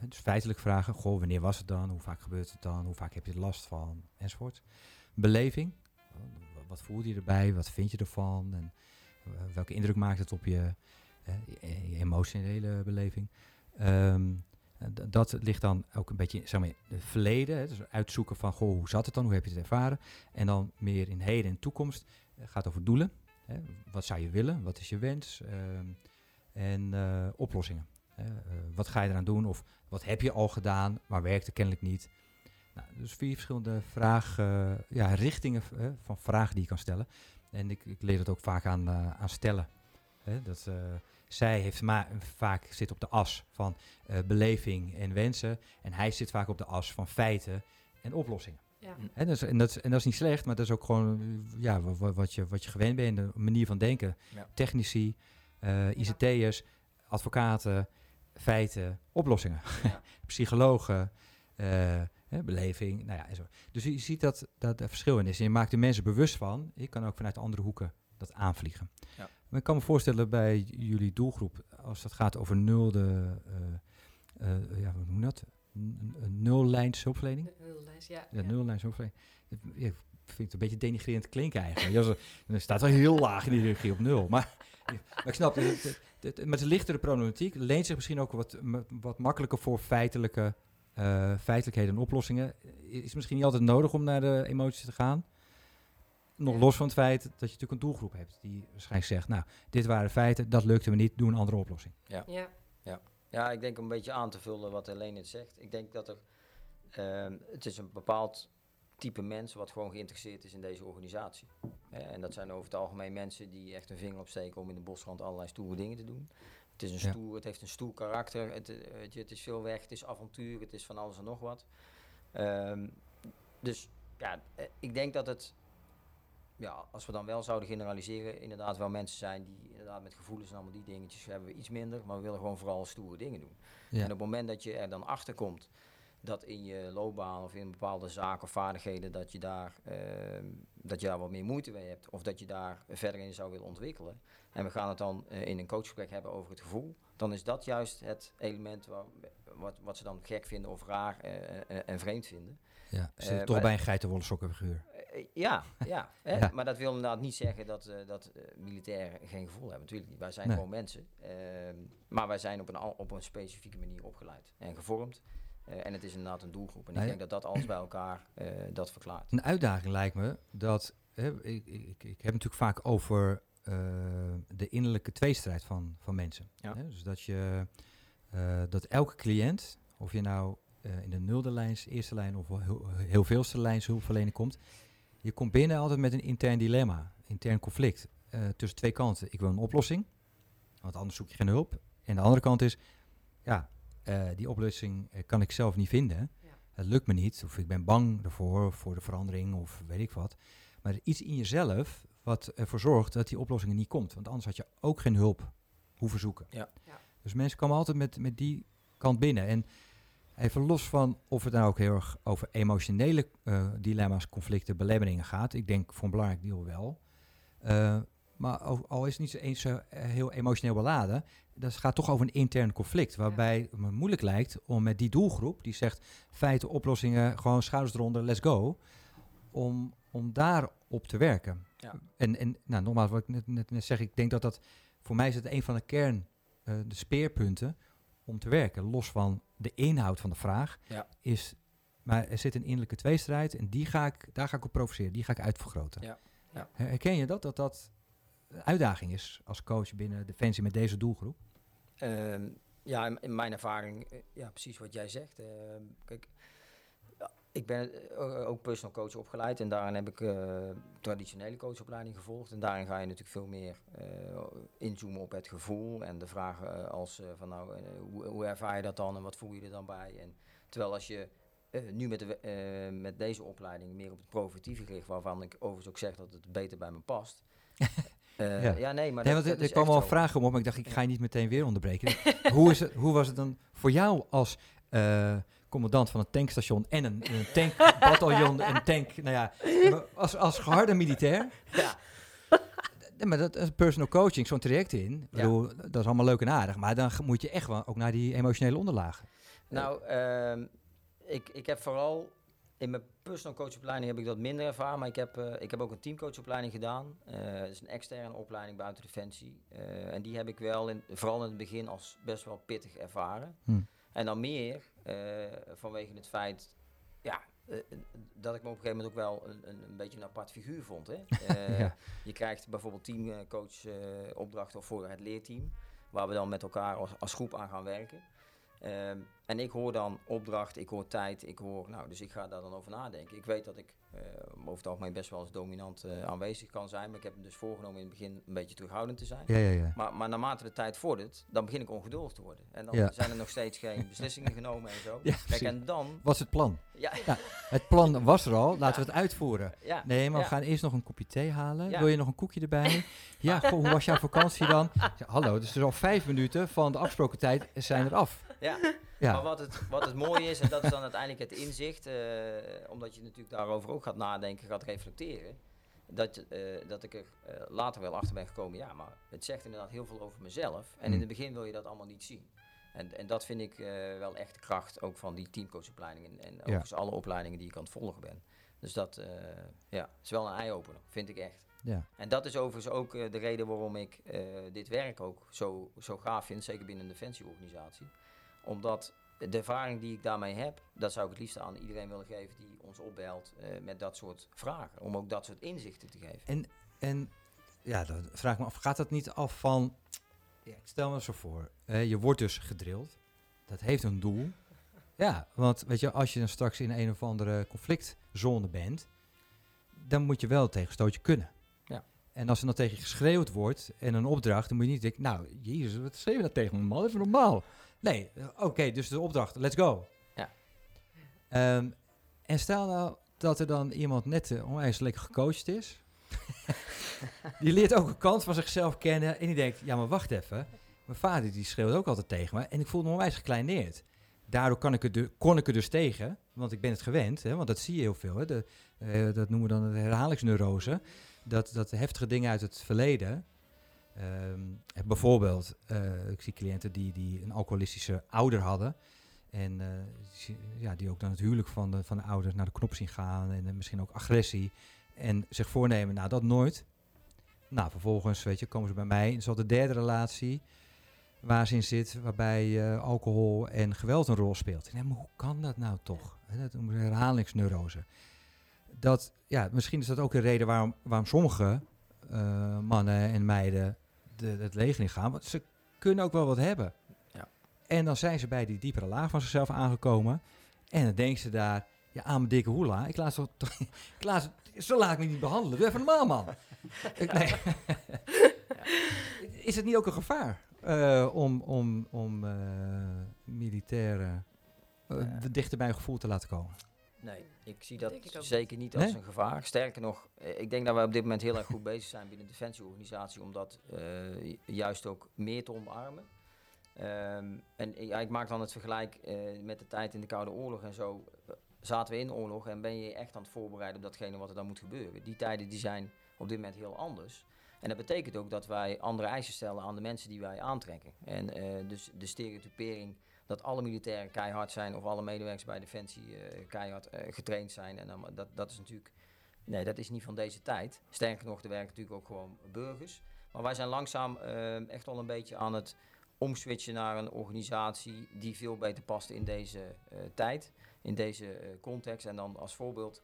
Dus feitelijk vragen. Goh, wanneer was het dan? Hoe vaak gebeurt het dan? Hoe vaak heb je er last van? Enzovoort. Beleving. Wa- Wat voel je erbij? Wat vind je ervan? En welke indruk maakt het op je, emotionele beleving? Ehm, eh, dat ligt dan ook een beetje zeg maar, het verleden. Dus uitzoeken van, goh, hoe zat het dan? Hoe heb je het ervaren? En dan meer in heden en toekomst. Het gaat over doelen. Hè, wat zou je willen? Wat is je wens? Ehm, en eh, oplossingen. Eh, wat ga je eraan doen? Of wat heb je al gedaan, maar werkte kennelijk niet? Nou, dus vier verschillende vraag, eh, ja, richtingen eh, van vragen die je kan stellen. En ik, ik leer het ook vaak aan, eh, aan stellen. Hè, dat, eh, zij heeft ma- vaak zit op de as van eh, beleving en wensen. En hij zit vaak op de as van feiten en oplossingen. ja. Hè, dat is, en, dat is, en dat is niet slecht, maar dat is ook gewoon eh, ja, wa- wa- wat, je, wat je gewend bent, de manier van denken. Ja. Technici, eh, ICT'ers, advocaten, feiten, oplossingen. Ja. [laughs] Psychologen, eh, hè, beleving, nou ja, en zo. Dus je ziet dat, dat er verschil in is. En je maakt de mensen bewust van. Je kan ook vanuit andere hoeken dat aanvliegen. Ja. Maar ik kan me voorstellen bij jullie doelgroep, als het gaat over nulde, eh, eh, ja, hoe noem dat? Een nullijns hulpverlening? De nullijst, ja. Ja, nullijns hulpverlening. Ja, vind het een beetje denigrerend klinken eigenlijk. Dan staat wel heel laag in die regie op nul. Maar, maar ik snap, het, met de lichtere problematiek leent zich misschien ook wat, wat makkelijker voor feitelijke eh, feitelijkheden en oplossingen. Is misschien niet altijd nodig om naar de emoties te gaan. Nog Ja. los van het feit dat je natuurlijk een doelgroep hebt die waarschijnlijk zegt, nou, dit waren feiten, dat lukte me niet, doe een andere oplossing. Ja, Ja, ik denk om een beetje aan te vullen wat Helene net zegt. Ik denk dat er, ehm, het is een bepaald type mens wat gewoon geïnteresseerd is in deze organisatie. Hè, en dat zijn over het algemeen mensen die echt een vinger opsteken om in de bosrand allerlei stoere dingen te doen. Het, is een Ja. stoer, het heeft een stoer karakter, het, eh, het is veel weg, het is avontuur, het is van alles en nog wat. Ehm, dus ja, eh, ik denk dat het, ja, als we dan wel zouden generaliseren, inderdaad wel mensen zijn die inderdaad met gevoelens en allemaal die dingetjes hebben we iets minder, maar we willen gewoon vooral stoere dingen doen. Ja. En op het moment dat je er dan achter komt dat in je loopbaan of in bepaalde zaken of vaardigheden dat je daar, ehm, dat je daar wat meer moeite mee hebt of dat je daar verder in zou willen ontwikkelen. En we gaan het dan eh, in een coachgesprek hebben over het gevoel. Dan is dat juist het element waar, wat, wat ze dan gek vinden of raar eh, eh, en vreemd vinden. Ja, ze toch bij een geitenwolle sokkenfiguur. Eh, ja, ja, hè? Ja. maar dat wil inderdaad niet zeggen dat, eh, dat eh, militairen geen gevoel hebben. Natuurlijk niet. Wij zijn Nee. gewoon mensen. Ehm, maar wij zijn op een, op een specifieke manier opgeleid en gevormd. Eh, en het is inderdaad een doelgroep. En Nou ik ja. denk dat dat alles bij elkaar eh, dat verklaart. Een uitdaging lijkt me dat. Hè, ik, ik, ik, ik heb het natuurlijk vaak over eh, de innerlijke tweestrijd van, van mensen. Ja. Hè? Dus dat je eh, dat elke cliënt, of je nou eh, in de nulde lijns, eerste lijn of heel, heel veelste lijns hulpverlening komt, je komt binnen altijd met een intern dilemma, intern conflict eh, tussen twee kanten. Ik wil een oplossing, want anders zoek je geen hulp. En de andere kant is, ja, eh, die oplossing eh, kan ik zelf niet vinden. Ja. Het lukt me niet, of ik ben bang ervoor, voor de verandering, of weet ik wat. Maar er is iets in jezelf wat ervoor zorgt dat die oplossing er niet komt. Want anders had je ook geen hulp hoeven zoeken. Ja. Ja. Dus mensen komen altijd met, met die kant binnen. En even los van of het nou ook heel erg over emotionele eh, dilemma's, conflicten, belemmeringen gaat. Ik denk voor een belangrijk deel wel. Eh, maar al, al is het niet zo eens zo eh, heel emotioneel beladen, dat gaat toch over een intern conflict. Waarbij het me moeilijk lijkt om met die doelgroep, die zegt feiten, oplossingen, gewoon schouders eronder, let's go. Om, om daar op te werken. Ja. En, en nou, nogmaals, wat ik net, net, net zeg, ik denk dat dat voor mij is het een van de kern, de speerpunten om te werken. Los van de inhoud van de vraag, Ja. is, maar er zit een innerlijke tweestrijd en die ga ik, daar ga ik op provoceren, die ga ik uitvergroten. Ja. Ja. Her- Herken je dat, dat dat een uitdaging is als coach binnen Defensie met deze doelgroep? Ehm, ja, in, in mijn ervaring, eh, ja, precies wat jij zegt. Ehm, kijk, ik ben eh, ook personal coach opgeleid en daarin heb ik eh, traditionele coachopleiding gevolgd. En daarin ga je natuurlijk veel meer eh, inzoomen op het gevoel en de vragen als van nou, hoe, hoe ervaar je dat dan en wat voel je er dan bij? En terwijl als je nu met, de, met deze opleiding meer op het preventieve gericht, waarvan ik overigens ook zeg dat het beter bij me past. [laughs] Ja. ja. nee, maar nee, dat, want er- kwamen al vragen om op, maar ik dacht, ik ga je niet meteen weer onderbreken. [laughs] hoe, is het, hoe was het dan voor jou als commandant van een tankstation en een, een tankbataljon, [laughs] een tank, nou ja, als, als geharde militair? Ja. [laughs] Nee, maar dat is personal coaching, zo'n traject in. Ja. bedoel, dat is allemaal leuk en aardig, maar dan moet je echt wel ook naar die emotionele onderlagen. Nou, ehm, ik, ik heb vooral in mijn personal coachopleiding heb ik dat minder ervaren, maar ik heb, eh, ik heb ook een teamcoachopleiding gedaan. Eh dat is een externe opleiding buiten Defensie. Eh, en die heb ik wel, in, vooral in het begin, als best wel pittig ervaren. Hm. En dan meer vanwege het feit ja, eh, dat ik me op een gegeven moment ook wel een, een, een beetje een apart figuur vond. Hè? [laughs] Eh, Ja. Je krijgt bijvoorbeeld teamcoach eh opdrachten voor het leerteam, waar we dan met elkaar als, als groep aan gaan werken. Ehm, en ik hoor dan opdracht, ik hoor tijd, ik hoor, nou, dus ik ga daar dan over nadenken. Ik weet dat ik eh, over het algemeen best wel als dominant eh, aanwezig kan zijn, maar ik heb me dus voorgenomen in het begin een beetje terughoudend te zijn. Ja, ja, ja. Maar, maar naarmate de tijd vordert, dan begin ik ongeduldig te worden. En dan zijn er nog steeds geen [laughs] beslissingen genomen en zo. Ja, Kijk, en dan, Wat is het plan? ja, Het plan was er al, [laughs] laten we het uitvoeren. ja, Nee, maar we gaan eerst nog een kopje thee halen. Wil je nog een koekje erbij? Ja, goh, hoe was jouw vakantie dan? [laughs] Hallo, dus er al vijf minuten van de afgesproken tijd zijn er af. Ja. [laughs] Ja, Maar wat het, wat het mooie is, en dat is dan uiteindelijk het inzicht, eh, omdat je natuurlijk daarover ook gaat nadenken, gaat reflecteren, dat, eh, dat ik er eh, later wel achter ben gekomen, ja, maar het zegt inderdaad heel veel over mezelf. En in Hmm. het begin wil je dat allemaal niet zien. En, en dat vind ik eh, wel echt de kracht ook van die teamcoachopleiding en, en overigens alle opleidingen die ik aan het volgen ben. Dus dat eh, ja, is wel een eye-opener, vind ik echt. Ja. En dat is overigens ook de reden waarom ik eh, dit werk ook zo, zo gaaf vind, zeker binnen een defensieorganisatie. Omdat de ervaring die ik daarmee heb, dat zou ik het liefst aan iedereen willen geven die ons opbelt eh, met dat soort vragen. Om ook dat soort inzichten te geven. En ja, dan vraag ik me af, gaat dat niet af van... Ja, ik stel me zo voor, je wordt dus gedrild. Dat heeft een doel. Ja, want weet je, als je dan straks in een of andere conflictzone bent... dan moet je wel het tegenstootje kunnen. Ja. En als er dan tegen je geschreeuwd wordt en een opdracht... dan moet je niet denken, nou, jezus, wat schreeuw je dat tegen me, man? Even normaal. Nee, oké, dus de opdracht, let's go. Ja. Ehm, en stel nou dat er dan iemand net uh, onwijs lekker gecoacht is... [laughs] die leert ook een kant van zichzelf kennen. En die denkt, ja, maar wacht even. Mijn vader die schreeuwt ook altijd tegen me. En ik voel me onwijs gekleineerd. Daardoor kan ik er du- kon ik er dus tegen. Want ik ben het gewend. Hè, want dat zie je heel veel. Hè, de, eh, dat noemen we dan de herhalingsneurose. Dat, dat heftige dingen uit het verleden. Ehm, eh, bijvoorbeeld, eh, ik zie cliënten die, die een alcoholistische ouder hadden. En eh, ja, die ook dan het huwelijk van de, van de ouders naar de knop zien gaan. En eh, misschien ook agressie. En zich voornemen, nou dat nooit. Nou, vervolgens, weet je, komen ze bij mij. Het is de derde relatie waar ze in zit, waarbij alcohol en geweld een rol speelt. Nee, maar hoe kan dat nou toch? Dat noemen ze herhalingsneurose. Dat, ja, misschien is dat ook een reden waarom, waarom sommige mannen en meiden de, het leger in gaan. Want ze kunnen ook wel wat hebben. Ja. En dan zijn ze bij die diepere laag van zichzelf aangekomen. En dan denken ze daar, ja, aan mijn dikke hoela. Ik laat ze, toch- [laughs] ik laat ze, zo laat ik me niet behandelen. Doe even normaal, man. [laughs] Ik, nee. [laughs] Is het niet ook een gevaar eh, om, om, om eh, militairen eh, Ja. dichter bij een gevoel te laten komen? Nee, ik zie dat ik zeker niet als Nee? een gevaar. Sterker nog, eh, ik denk dat wij op dit moment heel erg goed bezig zijn binnen de defensieorganisatie om dat eh, ju- juist ook meer te omarmen. Ehm, en ja, ik maak dan het vergelijk eh, met de tijd in de Koude Oorlog en zo. Eh, Zaten we in oorlog en ben je echt aan het voorbereiden op datgene wat er dan moet gebeuren. Die tijden die zijn op dit moment heel anders. En dat betekent ook dat wij andere eisen stellen aan de mensen die wij aantrekken. En eh, dus de stereotypering dat alle militairen keihard zijn of alle medewerkers bij Defensie eh, keihard eh, getraind zijn. En dat, dat is natuurlijk, nee, dat is niet van deze tijd. Sterker nog, er werken natuurlijk ook gewoon burgers. Maar wij zijn langzaam echt al een beetje aan het omswitchen naar een organisatie die veel beter past in deze tijd, in deze context. En dan als voorbeeld,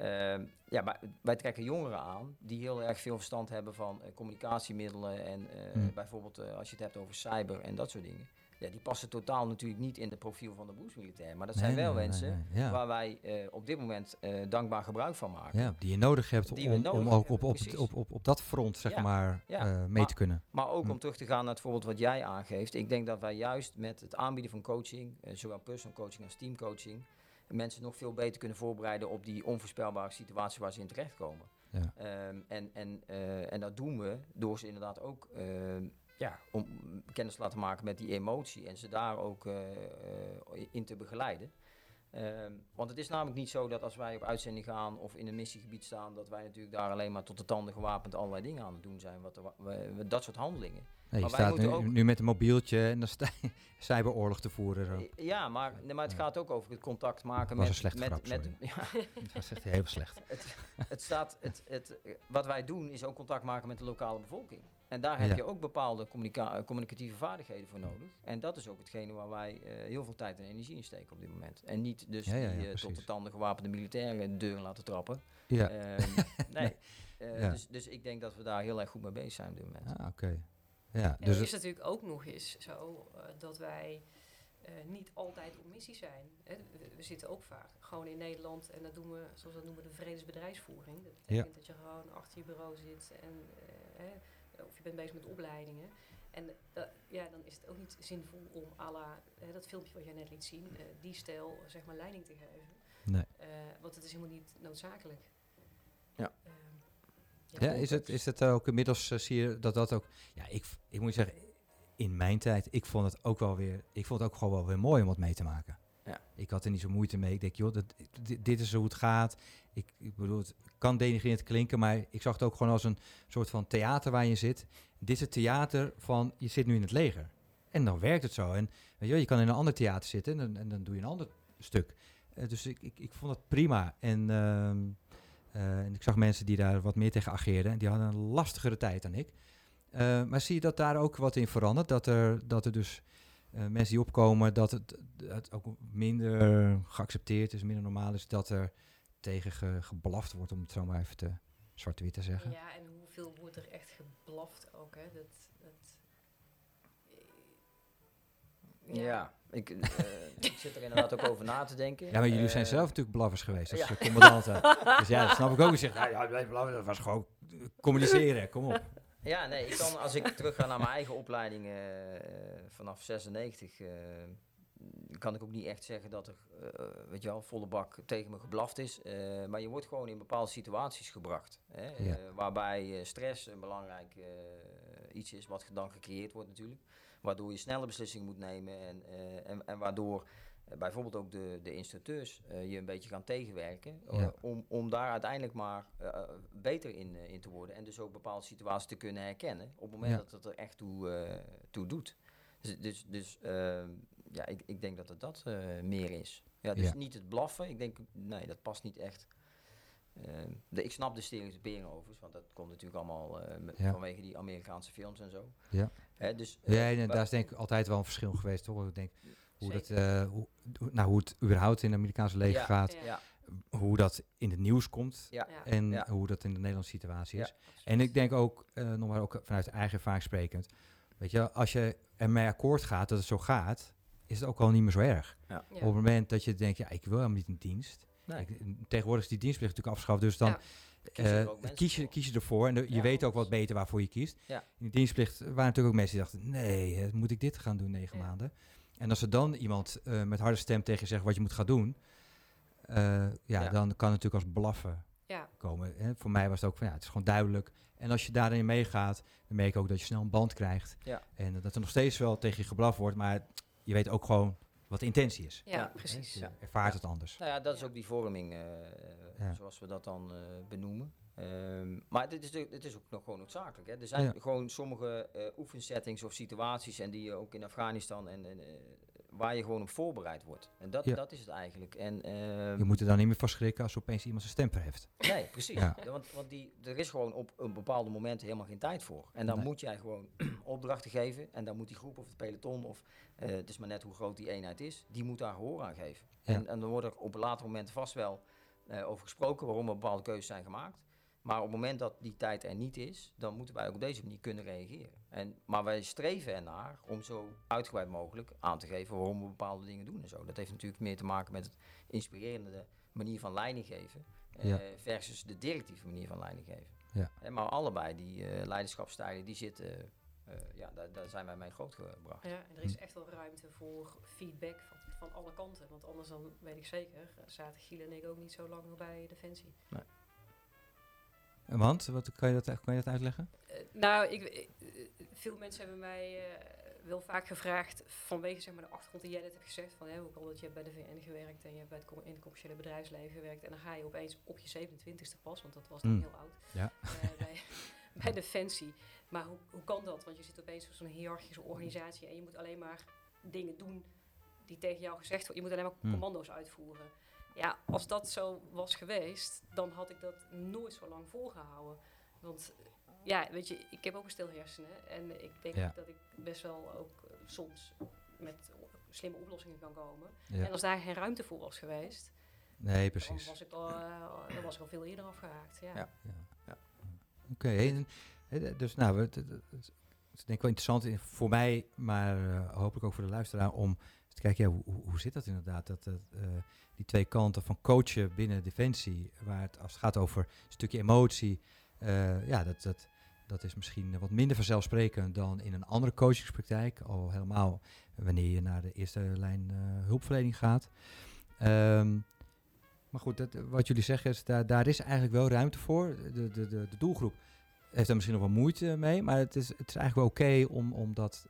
eh, ja, maar wij trekken jongeren aan die heel erg veel verstand hebben van eh, communicatiemiddelen en eh, Hmm. bijvoorbeeld eh, als je het hebt over cyber en dat soort dingen. Ja, die passen totaal natuurlijk niet in het profiel van de beroepsmilitair. Maar dat zijn Nee, wel nee, mensen nee, Ja. waar wij op dit moment dankbaar gebruik van maken. Ja, die je nodig hebt Die om, nodig om ook op, op, op, op, op dat front zeg Ja, maar ja. mee Maar- te kunnen. Maar ook Hm. om terug te gaan naar het voorbeeld wat jij aangeeft. Ik denk dat wij juist met het aanbieden van coaching, zowel personal coaching als teamcoaching, mensen nog veel beter kunnen voorbereiden op die onvoorspelbare situatie waar ze in terechtkomen. Ja. Ehm, en, en, eh, en dat doen we door ze inderdaad ook ehm, ja, om kennis te laten maken met die emotie en ze daar ook eh, eh, in te begeleiden. Ehm, want het is namelijk niet zo dat als wij op uitzending gaan of in een missiegebied staan, dat wij natuurlijk daar alleen maar tot de tanden gewapend allerlei dingen aan het doen zijn. Wat wa- we- we- dat soort handelingen. Nee, je maar wij staat nu, moeten ook- nu met een mobieltje en dan [laughs] cyberoorlog te voeren. Zo. Eh, Ja, maar, nee, maar het Ja. gaat ook over het contact maken Was met, slechte met, grap, met, ja, [laughs] Dat is echt heel slecht. [laughs] het staat, het, het, wat wij doen is ook contact maken met de lokale bevolking. En daar heb Ja. je ook bepaalde communica- eh, communicatieve vaardigheden voor nodig. En dat is ook hetgene waar wij eh, heel veel tijd en energie in steken op dit moment. En niet dus Ja, ja, ja, die eh, tot de tanden gewapende militairen de deur laten trappen. Ja, Ehm, nee. [laughs] Eh, Ja. dus, dus ik denk dat we daar heel erg goed mee bezig zijn op dit moment. ah, oké. Ja, En dus het is het- natuurlijk ook nog eens zo eh, dat wij eh, niet altijd op missie zijn. Hè. We, we zitten ook vaak gewoon in Nederland en dat doen we, zoals we dat noemen, de vredesbedrijfsvoering. Dat betekent dat je gewoon achter je bureau zit en eh, hè, of je bent bezig met opleidingen. En dat, ja, dan is het ook niet zinvol om à la, hè, dat filmpje wat jij net liet zien, eh, die stijl zeg maar leiding te geven. Nee. Eh, want het is helemaal niet noodzakelijk. Ja. Ehm, ja, is het, is het ook inmiddels, eh, zie je dat dat ook... Ja, ik, ik moet zeggen, in mijn tijd, ik vond het ook wel weer... Ik vond het ook gewoon wel weer mooi om wat mee te maken. Ja. Ik had er niet zo moeite mee. Ik denk, joh, dat, dit, is hoe het gaat. Ik, bedoel, het kan denigrerend klinken, maar ik zag het ook gewoon als een soort van theater waar je zit. Dit is het theater van, je zit nu in het leger. En dan werkt het zo. En weet je, je kan in een ander theater zitten en, dan- doe je een ander stuk. Eh, dus ik, ik, ik vond het prima. En, ehm, eh, en ik zag mensen die daar wat meer tegen ageerden. En die hadden een lastigere tijd dan ik. Eh, maar zie je dat daar ook wat in verandert? Dat er, dat er dus eh, mensen die opkomen, dat het, het ook minder geaccepteerd is, minder normaal is dat er tegen ge, geblaft wordt, om het zo maar even te zwart-wit te zeggen. Ja, en hoeveel wordt er echt geblaft ook, hè? Dat, dat, Ja, ik, eh, [laughs] ik zit er inderdaad ook over na te denken. Ja, maar jullie zijn Eh, zelf natuurlijk blaffers geweest als ja. eh, commandanten. [laughs] dus ja, dat snap ik ook. Je zegt, nou, ja, dat was gewoon eh, communiceren, kom op. Ja, nee, ik kan, als ik terug ga naar mijn eigen opleiding eh, vanaf 96, eh, kan ik ook niet echt zeggen dat er, eh, weet je wel, volle bak tegen me geblaft is. Maar je wordt gewoon in bepaalde situaties gebracht. Hè, Ja. waarbij stress een belangrijk iets is wat dan gecreëerd wordt natuurlijk. Waardoor je snelle beslissingen moet nemen en, en, en waardoor bijvoorbeeld ook de, de instructeurs eh, je een beetje gaan tegenwerken. eh, Ja. om, om daar uiteindelijk maar eh, beter in, eh, in te worden. En dus ook bepaalde situaties te kunnen herkennen. Op het moment Ja. dat het er echt toe, eh, toe doet. Dus, dus, dus ehm, ja, ik, ik denk dat het dat eh, meer is. Ja, dus Ja. niet het blaffen. Ik denk, nee, dat past niet echt. Ehm, de, ik snap de stereotypering overigens, want dat komt natuurlijk allemaal eh, met- Ja. vanwege die Amerikaanse films en zo. Ja. Hè, dus, eh, Ja, en daar is denk ik altijd wel een verschil geweest, toch? Ik denk hoe, dat, Zeker. eh, hoe, nou, hoe het überhaupt in het Amerikaanse leger Ja. gaat, Ja. Hoe dat in het nieuws komt en Ja. hoe dat in de Nederlandse situatie is. Ja, En ik denk ook, eh nog maar ook vanuit eigen ervaring sprekend, weet je, als je ermee akkoord gaat dat het zo gaat, is het ook al niet meer zo erg. Ja. Op het moment dat je denkt, ja, ik wil helemaal niet in dienst. Nee. Ik- tegenwoordig is die dienstplicht natuurlijk afgeschaft, dus dan Ja. Kiezen er eh, ook mensen kies, je, voor. kies je ervoor. En de- je weet ook wat beter waarvoor je kiest. Ja. In die dienstplicht waren natuurlijk ook mensen die dachten, nee, moet ik dit gaan doen negen Ja. maanden? En als er dan iemand eh, met harde stem tegen je zegt wat je moet gaan doen, eh, ja, Ja. dan kan het natuurlijk als blaffen Ja. komen. Hè. Voor mij was het ook van, ja, het is gewoon duidelijk. En als je daarin meegaat, dan merk je ook dat je snel een band krijgt. Ja. En dat er nog steeds wel tegen je geblaf wordt, maar je weet ook gewoon wat de intentie is. Ja, Ja, precies. Je ervaart Ja. het anders. Nou ja, dat is Ja. ook die vorming, eh, Ja. zoals we dat dan eh, benoemen. Ehm, maar dit is, dit is ook nog gewoon noodzakelijk. Hè. Er zijn Ja. gewoon sommige eh oefensettings of situaties, en die je ook in Afghanistan, en, en, eh, waar je gewoon op voorbereid wordt. En dat, Ja. dat is het eigenlijk. En, ehm, Je moet er dan niet meer van schrikken als opeens iemand zijn stem verheft. Nee, precies. Ja. Want, want die, er is gewoon op een bepaalde momenten helemaal geen tijd voor. En dan Nee. moet jij gewoon [clears throat] opdrachten geven. En dan moet die groep of het peloton, of eh, het is maar net hoe groot die eenheid is, die moet daar gehoor aan geven. En, en dan wordt er op een later moment vast wel over gesproken waarom er bepaalde keuzes zijn gemaakt. Maar op het moment dat die tijd er niet is, dan moeten wij ook op deze manier kunnen reageren. En, maar wij streven ernaar om zo uitgebreid mogelijk aan te geven waarom we bepaalde dingen doen en zo. Dat heeft natuurlijk meer te maken met het inspirerende manier van leiding geven. eh, versus de directieve manier van leiding geven. Ja. Maar allebei die eh leiderschapstijlen, die zitten, eh, ja, daar, daar zijn wij mee grootgebracht. Ja, en er is echt wel ruimte voor feedback van, van alle kanten. Want anders dan weet ik zeker, zaten Giel en ik ook niet zo lang nog bij Defensie. Want, wat, kan, je dat, kan je dat uitleggen? Eh, nou, ik, eh, veel mensen hebben mij eh, wel vaak gevraagd vanwege zeg maar, de achtergrond die jij net hebt gezegd. Van, hè, hoe kan dat je hebt bij de VN gewerkt en je hebt bij het, in het commerciële bedrijfsleven gewerkt. En dan ga je opeens op je 27ste pas, want dat was dan Mm. heel oud, Ja. bij, [laughs] bij Defensie. Maar hoe, hoe kan dat? Want je zit opeens op zo'n hiërarchische organisatie en je moet alleen maar dingen doen die tegen jou gezegd worden. Je moet alleen maar Mm. commando's uitvoeren. Ja, als dat zo was geweest, dan had ik dat nooit zo lang volgehouden. Want ja, weet je, ik heb ook een stil hersenen. En ik denk Ja. dat ik best wel ook eh, soms met slimme oplossingen kan komen. Ja. En als daar geen ruimte voor was geweest, Nee, dan precies. was ik al, eh, dan was ik al veel eerder afgehaakt. Ja. Ja. Oké, en- en, dus nou, het, het, het- is denk ik wel interessant in- voor mij, maar eh, hopelijk ook voor de luisteraar, om kijken, ja, hoe, hoe- zit dat inderdaad? Dat, dat, eh, die twee kanten van coachen binnen Defensie, waar het, als het gaat over een stukje emotie, eh, ja, dat, dat, dat is misschien wat minder vanzelfsprekend dan in een andere coachingspraktijk, al helemaal wanneer je naar de eerste lijn eh, hulpverlening gaat. Ehm, maar goed, dat, wat jullie zeggen, is daar, daar is eigenlijk wel ruimte voor. De, de, de, doelgroep heeft daar misschien nog wel moeite mee, maar het is, het is eigenlijk wel oké om, om dat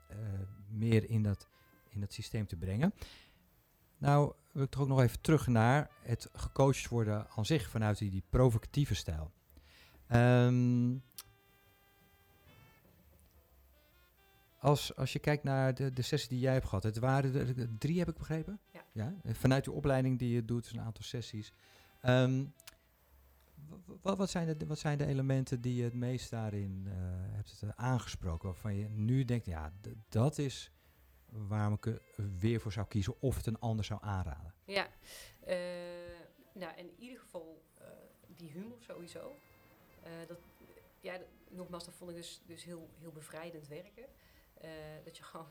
meer in dat, in dat systeem te brengen. Nou, wil ik toch ook nog even terug naar het gecoacht worden aan zich vanuit die, die provocatieve stijl. Ehm, als, als je kijkt naar de, de sessie die jij hebt gehad, het waren er drie, heb ik begrepen? Ja. Eh, Vanuit de opleiding die je doet, een aantal sessies. Ehm, wat, zijn de, wat zijn de elementen die je het meest daarin eh, hebt eh, aangesproken? Waarvan je nu denkt, ja, dat is waarom ik er weer voor zou kiezen of het een ander zou aanraden. Ja, eh, nou in ieder geval eh, die humor sowieso. Eh, dat, ja, nogmaals, dat vond ik dus, dus heel, heel bevrijdend werken. Dat je gewoon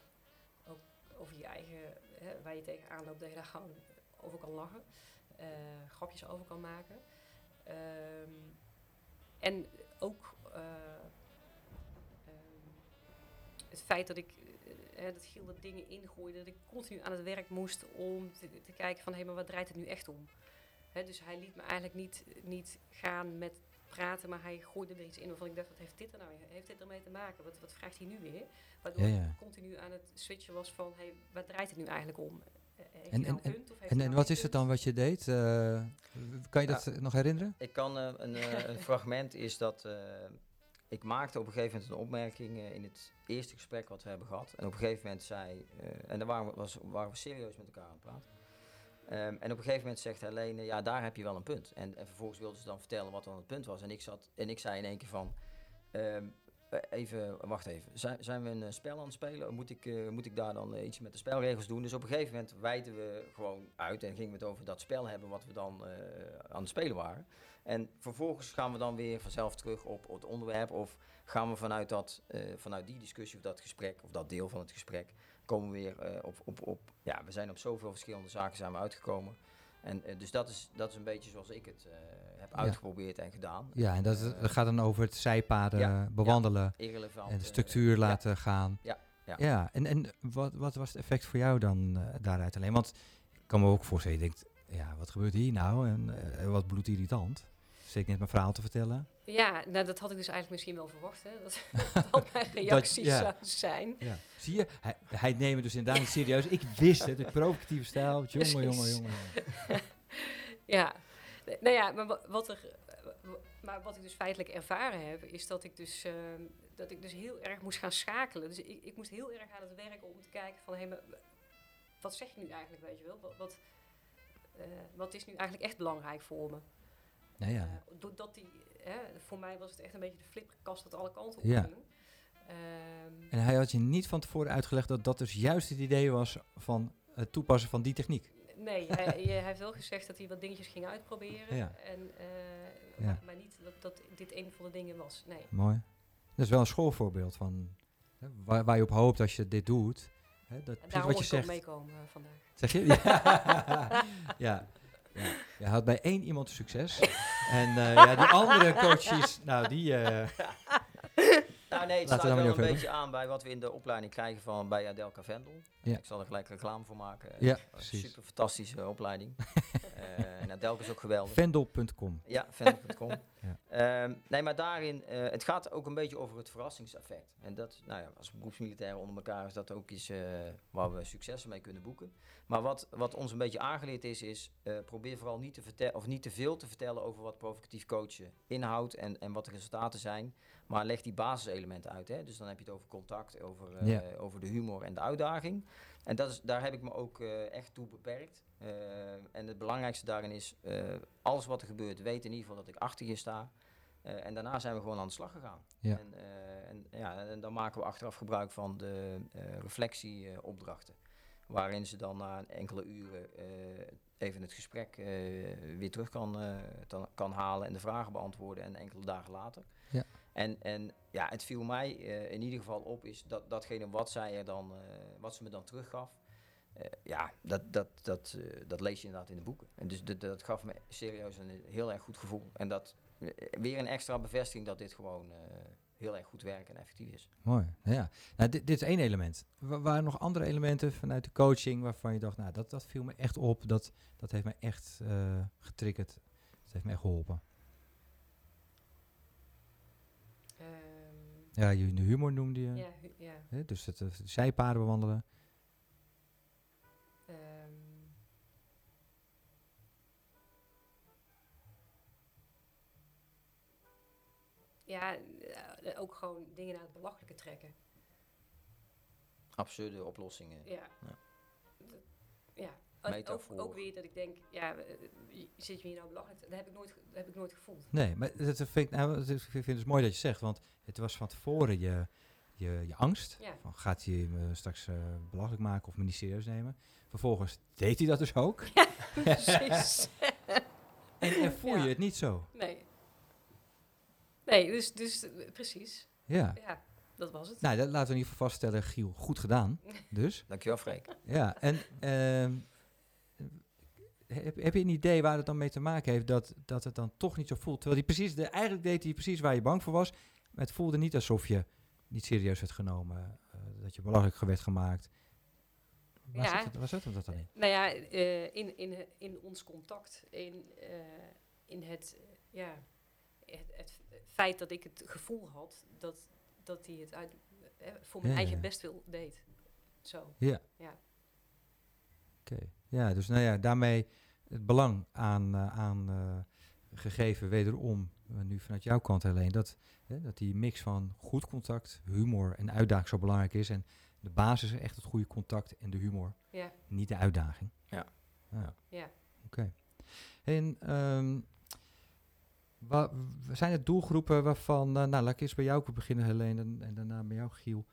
ook over je eigen, hè, waar je tegenaan loopt, dat je daar gewoon over kan lachen. grapjes over kan maken. Ehm, en ook eh, ehm, het feit dat ik hè, dat Giel dat dingen ingooide, dat ik continu aan het werk moest om te, te kijken van hé, maar wat draait het nu echt om? Hè, dus hij liet me eigenlijk niet, niet gaan met praten, maar hij gooide er iets in waarvan ik dacht, wat heeft dit er nou heeft dit ermee te maken? Wat, wat vraagt hij nu weer? Waardoor Ja, ja. ik continu aan het switchen was van hé, waar draait het nu eigenlijk om? Eh, Heeft En- nou en- een punt of heeft En, hij en nou wat is het dan wat je deed? Eh, kan je Ja. dat eh, nog herinneren? Ik kan eh, een, eh, een [laughs] fragment is dat eh, ik maakte op een gegeven moment een opmerking eh, in het eerste gesprek wat we hebben gehad. En op een gegeven moment zei, eh, en daar waren we, was, waren we serieus met elkaar aan het praten. Ehm, en op een gegeven moment zegt Helene, ja daar heb je wel een punt. En, en vervolgens wilde ze dan vertellen wat dan het punt was. En ik, zat, en ik zei in één keer van, ehm, eh, even, wacht even, zijn, zijn we een eh, spel aan het spelen? Moet ik, eh, moet ik daar dan eh, iets met de spelregels doen? Dus op een gegeven moment wijden we gewoon uit en gingen we het over dat spel hebben wat we dan eh, aan het spelen waren. En vervolgens gaan we dan weer vanzelf terug op, het onderwerp of gaan we vanuit, dat, eh, vanuit die discussie of dat gesprek of dat deel van het gesprek komen we weer eh, op, op, op, ja, we zijn op zoveel verschillende zaken we uitgekomen. En eh, dus dat is, dat is een beetje zoals ik het eh, heb Ja. uitgeprobeerd en gedaan. Ja, en dat, Eh, gaat dan over het zijpaden ja, bewandelen irrelevant. en de structuur laten gaan. Ja, ja. ja en, en wat, wat was het effect voor jou dan daaruit alleen? Want ik kan me ook voorstellen, je denkt, ja, wat gebeurt hier nou? En wat bloedirritant. Ik net mijn verhaal te vertellen? Ja, nou dat had ik dus eigenlijk misschien wel verwacht, hè? Dat, [laughs] [laughs] dat mijn reactie ja. zou zijn. Ja. Zie je, hij, hij neemt dus inderdaad niet serieus. Ik wist het, de provocatieve stijl. [laughs] Jongen, jongen, jongen. Ja, nou ja, maar wa- wat, er, maar wat ik dus feitelijk ervaren heb, is dat ik dus, ehm, dat ik dus heel erg moest gaan schakelen. Dus ik, ik moest heel erg aan het werk om te kijken van, hé, maar w- wat zeg je nu eigenlijk, weet je wel? Wat, wat, eh, wat is nu eigenlijk echt belangrijk voor me? Nou ja, Eh, doordat die, hè, voor mij was het echt een beetje de flipperkast dat alle kanten op Ja. ging. Ehm, en hij had je niet van tevoren uitgelegd dat dat dus juist het idee was van het toepassen van die techniek. Nee, hij, [laughs] hij heeft wel gezegd dat hij wat dingetjes ging uitproberen. Ja. En, eh, Ja. maar, niet dat, dat dit een van de dingen was. Nee. Mooi. Dat is wel een schoolvoorbeeld van hè, waar, waar je op hoopt als je dit doet. Hè, dat, En daarom wat je zegt. meekomen eh, vandaag. Zeg je? [laughs] [laughs] Ja. ja. ja. Je had bij één iemand succes. En eh, ja, die andere coaches, nou die... eh, [laughs] Nou nee, het Laten we daar sluit wel een beetje aan bij wat we in de opleiding krijgen van bij Adelka Vendel. Ja. Ik zal er gelijk reclame voor maken. Ja, Een precies. Super fantastische opleiding. [laughs] Eh en Adelka is ook geweldig. Vendel.com. Ja, Vendel.com. [laughs] Ja. Ehm, nee, maar daarin, eh, het gaat ook een beetje over het verrassingseffect. En dat, nou ja, als beroepsmilitair onder elkaar is dat ook iets eh, waar we successen mee kunnen boeken. Maar wat, wat ons een beetje aangeleerd is, is probeer vooral niet te, vertellen of niet te veel te vertellen over wat provocatief coachen inhoudt en, en wat de resultaten zijn. Maar leg die basiselementen uit. Hè? Dus dan heb je het over contact, over, Ja. over de humor en de uitdaging. En dat is, daar heb ik me ook echt toe beperkt. Eh, en het belangrijkste daarin is, eh, alles wat er gebeurt, weet in ieder geval dat ik achter je sta. Eh, en daarna zijn we gewoon aan de slag gegaan. Ja. En, eh, en, ja, en dan maken we achteraf gebruik van de reflectieopdrachten. waarin ze dan na enkele uren even het gesprek weer terug kan, kan halen en de vragen beantwoorden en enkele dagen later. Ja. En, en ja, het viel mij in ieder geval op is dat datgene wat zij er dan, wat ze me dan teruggaf, ja, dat, dat, dat, eh, dat lees je inderdaad in de boeken. En dus dat, dat gaf me serieus een heel erg goed gevoel. En dat eh, weer een extra bevestiging dat dit gewoon eh, heel erg goed werkt en effectief is. Mooi. Ja. Nou, dit, dit is één element. Wa- waren er nog andere elementen vanuit de coaching waarvan je dacht, nou, dat, dat viel me echt op. Dat, dat heeft me echt eh getriggerd. Dat heeft me echt geholpen. Ehm, Ja, je de humor noemde je. ja, hu- ja. Hè? Dus het, het zijpaden bewandelen. Ja, eh, ook gewoon dingen naar het belachelijke trekken. absurde oplossingen. Ja. Ja. Ja. Ook, ook weer dat ik denk, ja, eh, je- zit je hier nou belachelijk? Dat heb ik nooit, dat heb ik nooit gevoeld. Nee, maar dat vind ik, nou, dat is- ik vind het dus mooi dat je zegt, want het was van tevoren je, je, je angst. Ja. Van, gaat hij me straks eh, belachelijk maken of me niet serieus nemen? Vervolgens deed hij dat dus ook. [laughs] Precies. [laughs] En, en voel je Ja. het niet zo. nee. Nee, dus, dus precies. Ja. Ja, dat was het. Nou, dat laten we in ieder geval vaststellen, Giel, goed gedaan. [laughs] Dus, Dankjewel, Freek. ja. En ehm, heb, heb je een idee waar het dan mee te maken heeft dat, dat het dan toch niet zo voelt? Terwijl hij precies, de, eigenlijk deed hij precies waar je bang voor was. Maar het voelde niet alsof je niet serieus werd genomen. eh, dat je belachelijk werd gemaakt. Waar, Ja. zit, het- waar zit hem dat dan in? Nou ja, eh, in, in, in ons contact, in, eh, in het, ja, het, het feit dat ik het gevoel had dat, dat hij het uit, eh, voor mijn Ja, eigen ja. bestwil deed. Zo. Ja. Ja. Oké. Ja, dus nou ja, daarmee het belang aan, eh, aan eh, gegeven wederom, nu vanuit jouw kant alleen, dat, hè, dat die mix van goed contact, humor en uitdaging zo belangrijk is. En de basis is echt het goede contact en de humor, Ja, niet de uitdaging. Ja. ja. ja. Oké. En ehm, wa- w- zijn er doelgroepen waarvan, eh, nou laat ik eerst bij jou beginnen Helene en, en daarna bij jou Giel.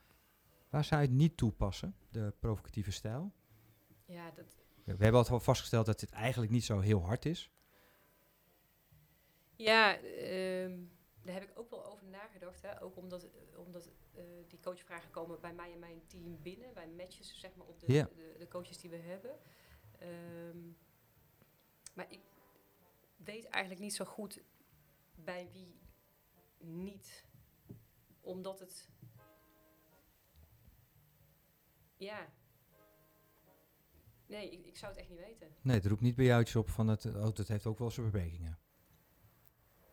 Waar zou je het niet toepassen, de provocatieve stijl? ja dat, We hebben altijd wel vastgesteld dat dit eigenlijk niet zo heel hard is. ja ehm, daar heb ik ook wel over nagedacht. Hè? Ook omdat, omdat eh, die coachvragen komen bij mij en mijn team binnen. Wij matchen ze zeg maar op de, de, de coaches die we hebben. Ehm, maar ik weet eigenlijk niet zo goed bij wie niet. Omdat het... Ja. Nee, ik, ik zou het echt niet weten. Nee, het roept niet bij jou iets op van het, oh, dat heeft ook wel zijn beperkingen.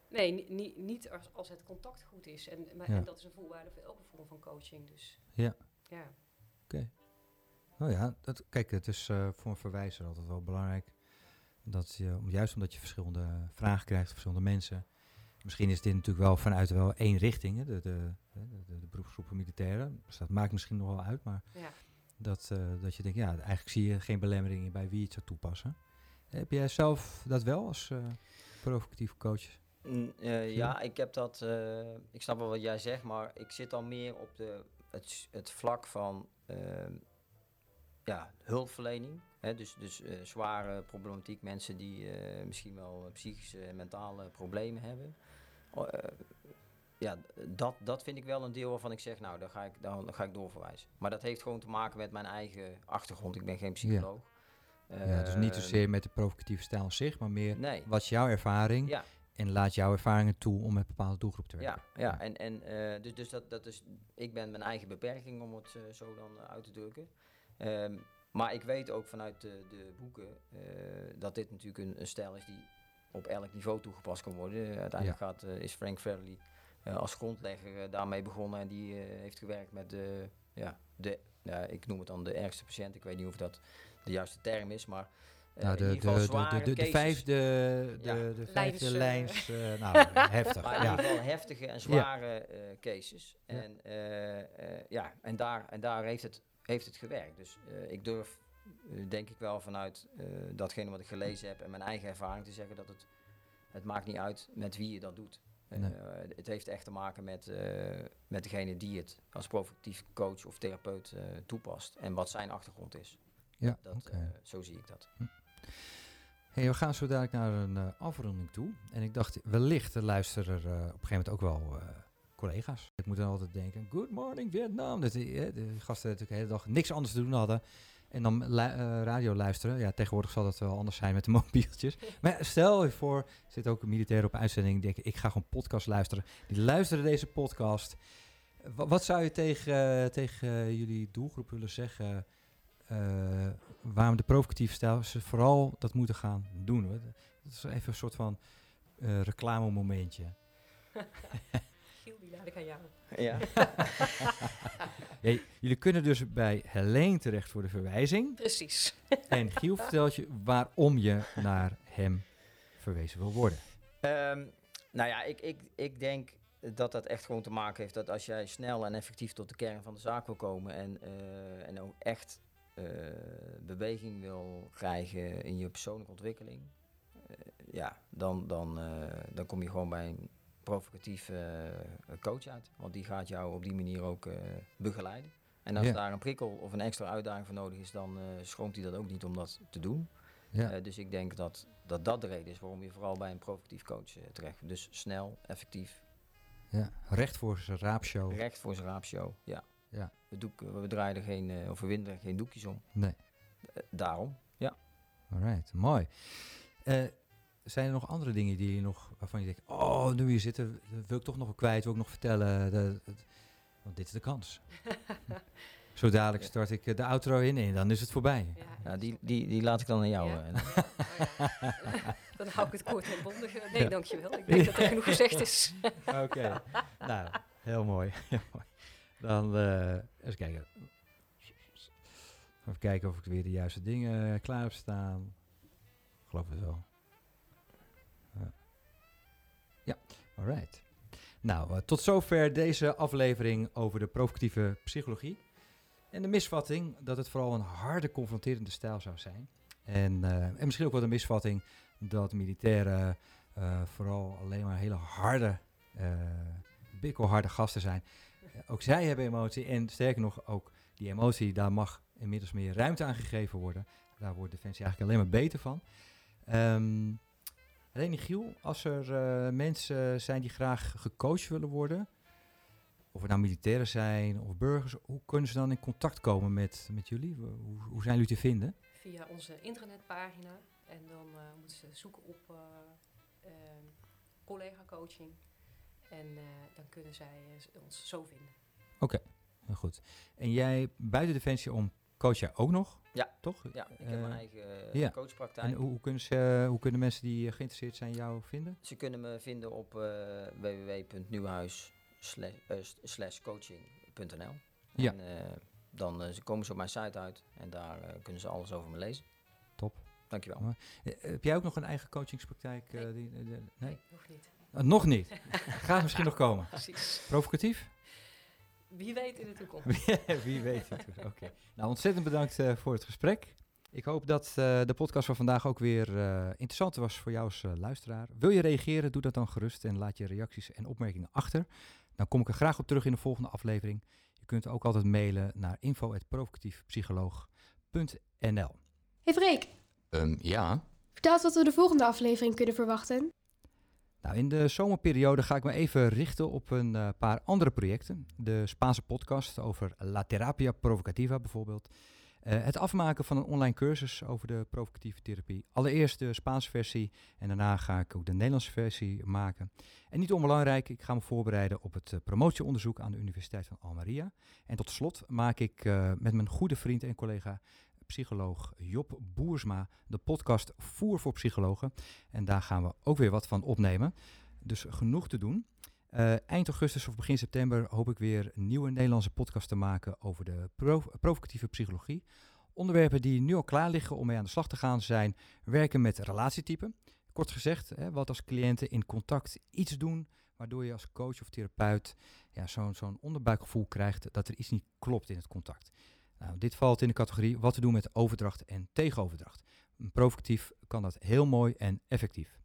Nee, ni- ni- niet als, als het contact goed is. En, maar, Ja. en dat is een voorwaarde voor elke vorm van coaching. Dus Ja. ja. Nou ja, dat, kijk, het is eh, voor een verwijzer altijd wel belangrijk. Dat je, juist omdat je verschillende vragen krijgt, verschillende mensen. Misschien is dit natuurlijk wel vanuit wel één richting, hè, de, de, de, de, de beroepsgroepen militairen. Dus dat maakt misschien nog wel uit, maar ja. dat, eh, dat je denkt, ja, eigenlijk zie je geen belemmeringen bij wie je het zou toepassen. Heb jij zelf dat wel als eh provocatieve coach? Mm, eh, ja, ik heb dat. eh, ik snap wel wat jij zegt, maar ik zit dan meer op de, het, het vlak van ehm, ja, hulpverlening. Hè, dus dus eh, zware problematiek, mensen die eh, misschien wel psychische en mentale problemen hebben. Oh, eh, ja, dat, dat vind ik wel een deel waarvan ik zeg, nou, daar ga ik, dan ga ik doorverwijzen. Maar dat heeft gewoon te maken met mijn eigen achtergrond. Ik ben geen psycholoog. ja, dus niet Ehm, zozeer met de provocatieve stijl aan zich, maar meer Nee. wat is jouw ervaring Ja, en laat jouw ervaringen toe om met bepaalde doelgroep te werken. Ja, ja. en, en eh, dus, dus dat, dat is, ik ben mijn eigen beperking om het eh, zo dan eh, uit te drukken. Ehm, maar ik weet ook vanuit de, de boeken eh, dat dit natuurlijk een, een stijl is die op elk niveau toegepast kan worden. Eh, uiteindelijk gaat, eh, is Frank Fairley eh, als grondlegger daarmee begonnen en die eh, heeft gewerkt met de, ja, de ja, ik noem het dan de ergste patiënt. Ik weet niet of dat de juiste term is, maar eh, Nou, de, de, de, de, de, de vijfde, de, Ja. de vijfde Lijns, nou, heftig. Maar in ja. ieder geval heftige en zware eh, cases. Ja. En, eh, eh, ja, en, daar, en daar heeft het, heeft het gewerkt. Dus eh, ik durf, denk ik wel vanuit eh, datgene wat ik gelezen heb en mijn eigen ervaring te zeggen dat het, het maakt niet uit met wie je dat doet. Eh, het heeft echt te maken met, eh, met degene die het als provocatief coach of therapeut toepast. En wat zijn achtergrond is. Ja, Dat, zo zie ik dat. Hey, we gaan zo dadelijk naar een afronding toe. En ik dacht, wellicht luisteren op een gegeven moment ook wel collega's. Ik moet dan altijd denken, good morning Vietnam. Dat die, gasten natuurlijk de hele dag niks anders te doen hadden. En dan eh, radio luisteren. Ja, tegenwoordig zal dat wel anders zijn met de [laughs] mobieltjes. Maar stel je voor, zit ook een militair op uitzending. Die denken, ik ga gewoon podcast luisteren. Die luisteren deze podcast. Wa- wat zou je tegen, eh, tegen jullie doelgroep willen zeggen... eh, waarom de provocatieve stijl ze vooral dat moeten gaan doen. hoor. Dat is even een soort van eh reclamemomentje. [laughs] Ik aan jou. Ja. [laughs] Ja, jullie kunnen dus bij Helene terecht voor de verwijzing. Precies. En Giel vertelt je waarom je naar hem verwezen wil worden. Ehm, nou ja, ik, ik, ik denk dat dat echt gewoon te maken heeft dat als jij snel en effectief tot de kern van de zaak wil komen en, eh, en ook echt eh, beweging wil krijgen in je persoonlijke ontwikkeling, eh, ja, dan, dan, eh, dan kom je gewoon bij een provocatief eh, coach uit. Want die gaat jou op die manier ook eh, begeleiden. En als Ja. daar een prikkel of een extra uitdaging voor nodig is, dan eh schroomt hij dat ook niet om dat te doen. Ja. Dus ik denk dat, dat dat de reden is waarom je vooral bij een provocatief coach terecht. Dus snel, effectief, ja. Recht voor zijn raapshow. recht voor zijn raapshow. Ja. Ja. We, doek, we draaien er geen, of we winden er geen doekjes om. Nee. Daarom. Ja. Alright, mooi. Zijn er nog andere dingen die je nog, waarvan je denkt, oh, nu hier zitten, dat wil ik toch nog wel kwijt, wil ik nog vertellen. De, want dit is de kans. [laughs] Zo dadelijk Ja. start ik eh, de outro in en dan is het voorbij. Ja, Ja, die, die, die laat ik dan aan jou. Ja. eh, [laughs] Dan hou ik het kort en bondig. Nee, Ja. dankjewel. Ik denk dat er genoeg gezegd is. [laughs] Oké, nou, heel mooi. heel mooi. Dan eh eens kijken. Even kijken of ik weer de juiste dingen klaar heb staan. Ik geloof het wel. Alright. Nou, eh, tot zover deze aflevering over de provocatieve psychologie. En de misvatting dat het vooral een harde, confronterende stijl zou zijn. En, eh, en misschien ook wel de misvatting dat militairen eh, vooral alleen maar hele harde, eh bikkelharde gasten zijn. Ook zij hebben emotie en sterker nog, ook die emotie, daar mag inmiddels meer ruimte aan gegeven worden. Daar wordt Defensie eigenlijk alleen maar beter van. Ehm René Giel, als er eh, mensen zijn die graag gecoacht willen worden, of het nou militairen zijn of burgers, hoe kunnen ze dan in contact komen met, met jullie? Hoe, hoe zijn jullie te vinden? Via onze internetpagina. En dan eh, moeten ze zoeken op eh, ehm, collega coaching. En dan kunnen zij ons zo vinden. Heel goed. En jij, buiten Defensie om, coach jij ook nog? Ja. Toch? ja, ik heb Eh, mijn eigen eh, ja. coachpraktijk. En hoe, hoe, kunnen ze, hoe kunnen mensen die eh, geïnteresseerd zijn jou vinden? Ze kunnen me vinden op eh www.nieuwhuis slash, eh, s- slash coaching.nl. Ja. En eh, dan eh, ze komen ze op mijn site uit en daar eh, kunnen ze alles over me lezen. Top. Dankjewel. Eh, heb jij ook nog een eigen coachingspraktijk? eh, Nee. die, eh, de- nee? Nee, nog niet. Eh, nog niet. [laughs] Gaat misschien nog komen. Precies. Provocatief? Wie weet in de toekomst. [laughs] Wie weet het. Oké. Nou, ontzettend bedankt eh, voor het gesprek. Ik hoop dat eh, de podcast van vandaag ook weer eh, interessant was voor jou als eh, luisteraar. Wil je reageren? Doe dat dan gerust en laat je reacties en opmerkingen achter. Dan kom ik er graag op terug in de volgende aflevering. Je kunt ook altijd mailen naar info.provocatiefpsycholoog.nl Hey Freek, Ehm, ja, vertel eens wat we de volgende aflevering kunnen verwachten. Nou, in de zomerperiode ga ik me even richten op een eh, paar andere projecten. De Spaanse podcast over La Terapia Provocativa bijvoorbeeld. Eh, het afmaken van een online cursus over de provocatieve therapie. Allereerst de Spaanse versie en daarna ga ik ook de Nederlandse versie maken. En niet onbelangrijk, ik ga me voorbereiden op het eh, promotieonderzoek aan de Universiteit van Almeria. En tot slot maak ik met mijn goede vriend en collega psycholoog Job Boersma de podcast Voer voor Psychologen. En daar gaan we ook weer wat van opnemen. Dus genoeg te doen. Eh, eind augustus of begin september hoop ik weer een nieuwe Nederlandse podcast te maken over de pro- provocatieve psychologie. Onderwerpen die nu al klaar liggen om mee aan de slag te gaan zijn werken met relatietypen. Kort gezegd, hè, wat als cliënten in contact iets doen waardoor je als coach of therapeut ja, zo'n zo'n onderbuikgevoel krijgt dat er iets niet klopt in het contact. Nou, dit valt in de categorie wat te doen met overdracht en tegenoverdracht. Provocatief kan dat heel mooi en effectief.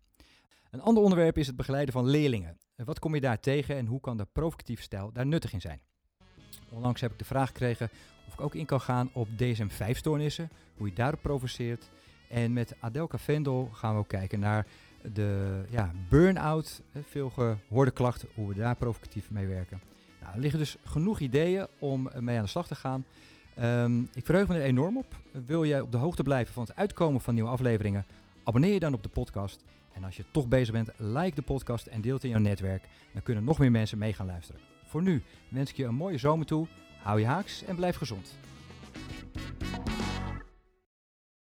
Een ander onderwerp is het begeleiden van leerlingen. Eh, Wat kom je daar tegen en hoe kan de provocatieve stijl daar nuttig in zijn? Onlangs heb ik de vraag gekregen of ik ook in kan gaan op DSM-5-stoornissen, hoe je daarop provoceert. En met Adelka Vendel gaan we ook kijken naar de ja, burn-out, eh, veel gehoorde klachten, hoe we daar provocatief mee werken. Nou, er liggen dus genoeg ideeën om eh, mee aan de slag te gaan. Ehm, ik verheug me er enorm op. Wil jij op de hoogte blijven van het uitkomen van nieuwe afleveringen? Abonneer je dan op de podcast. En als je toch bezig bent, like de podcast en deel het in jouw netwerk. Dan kunnen nog meer mensen mee gaan luisteren. Voor nu wens ik je een mooie zomer toe. Hou je haaks en blijf gezond.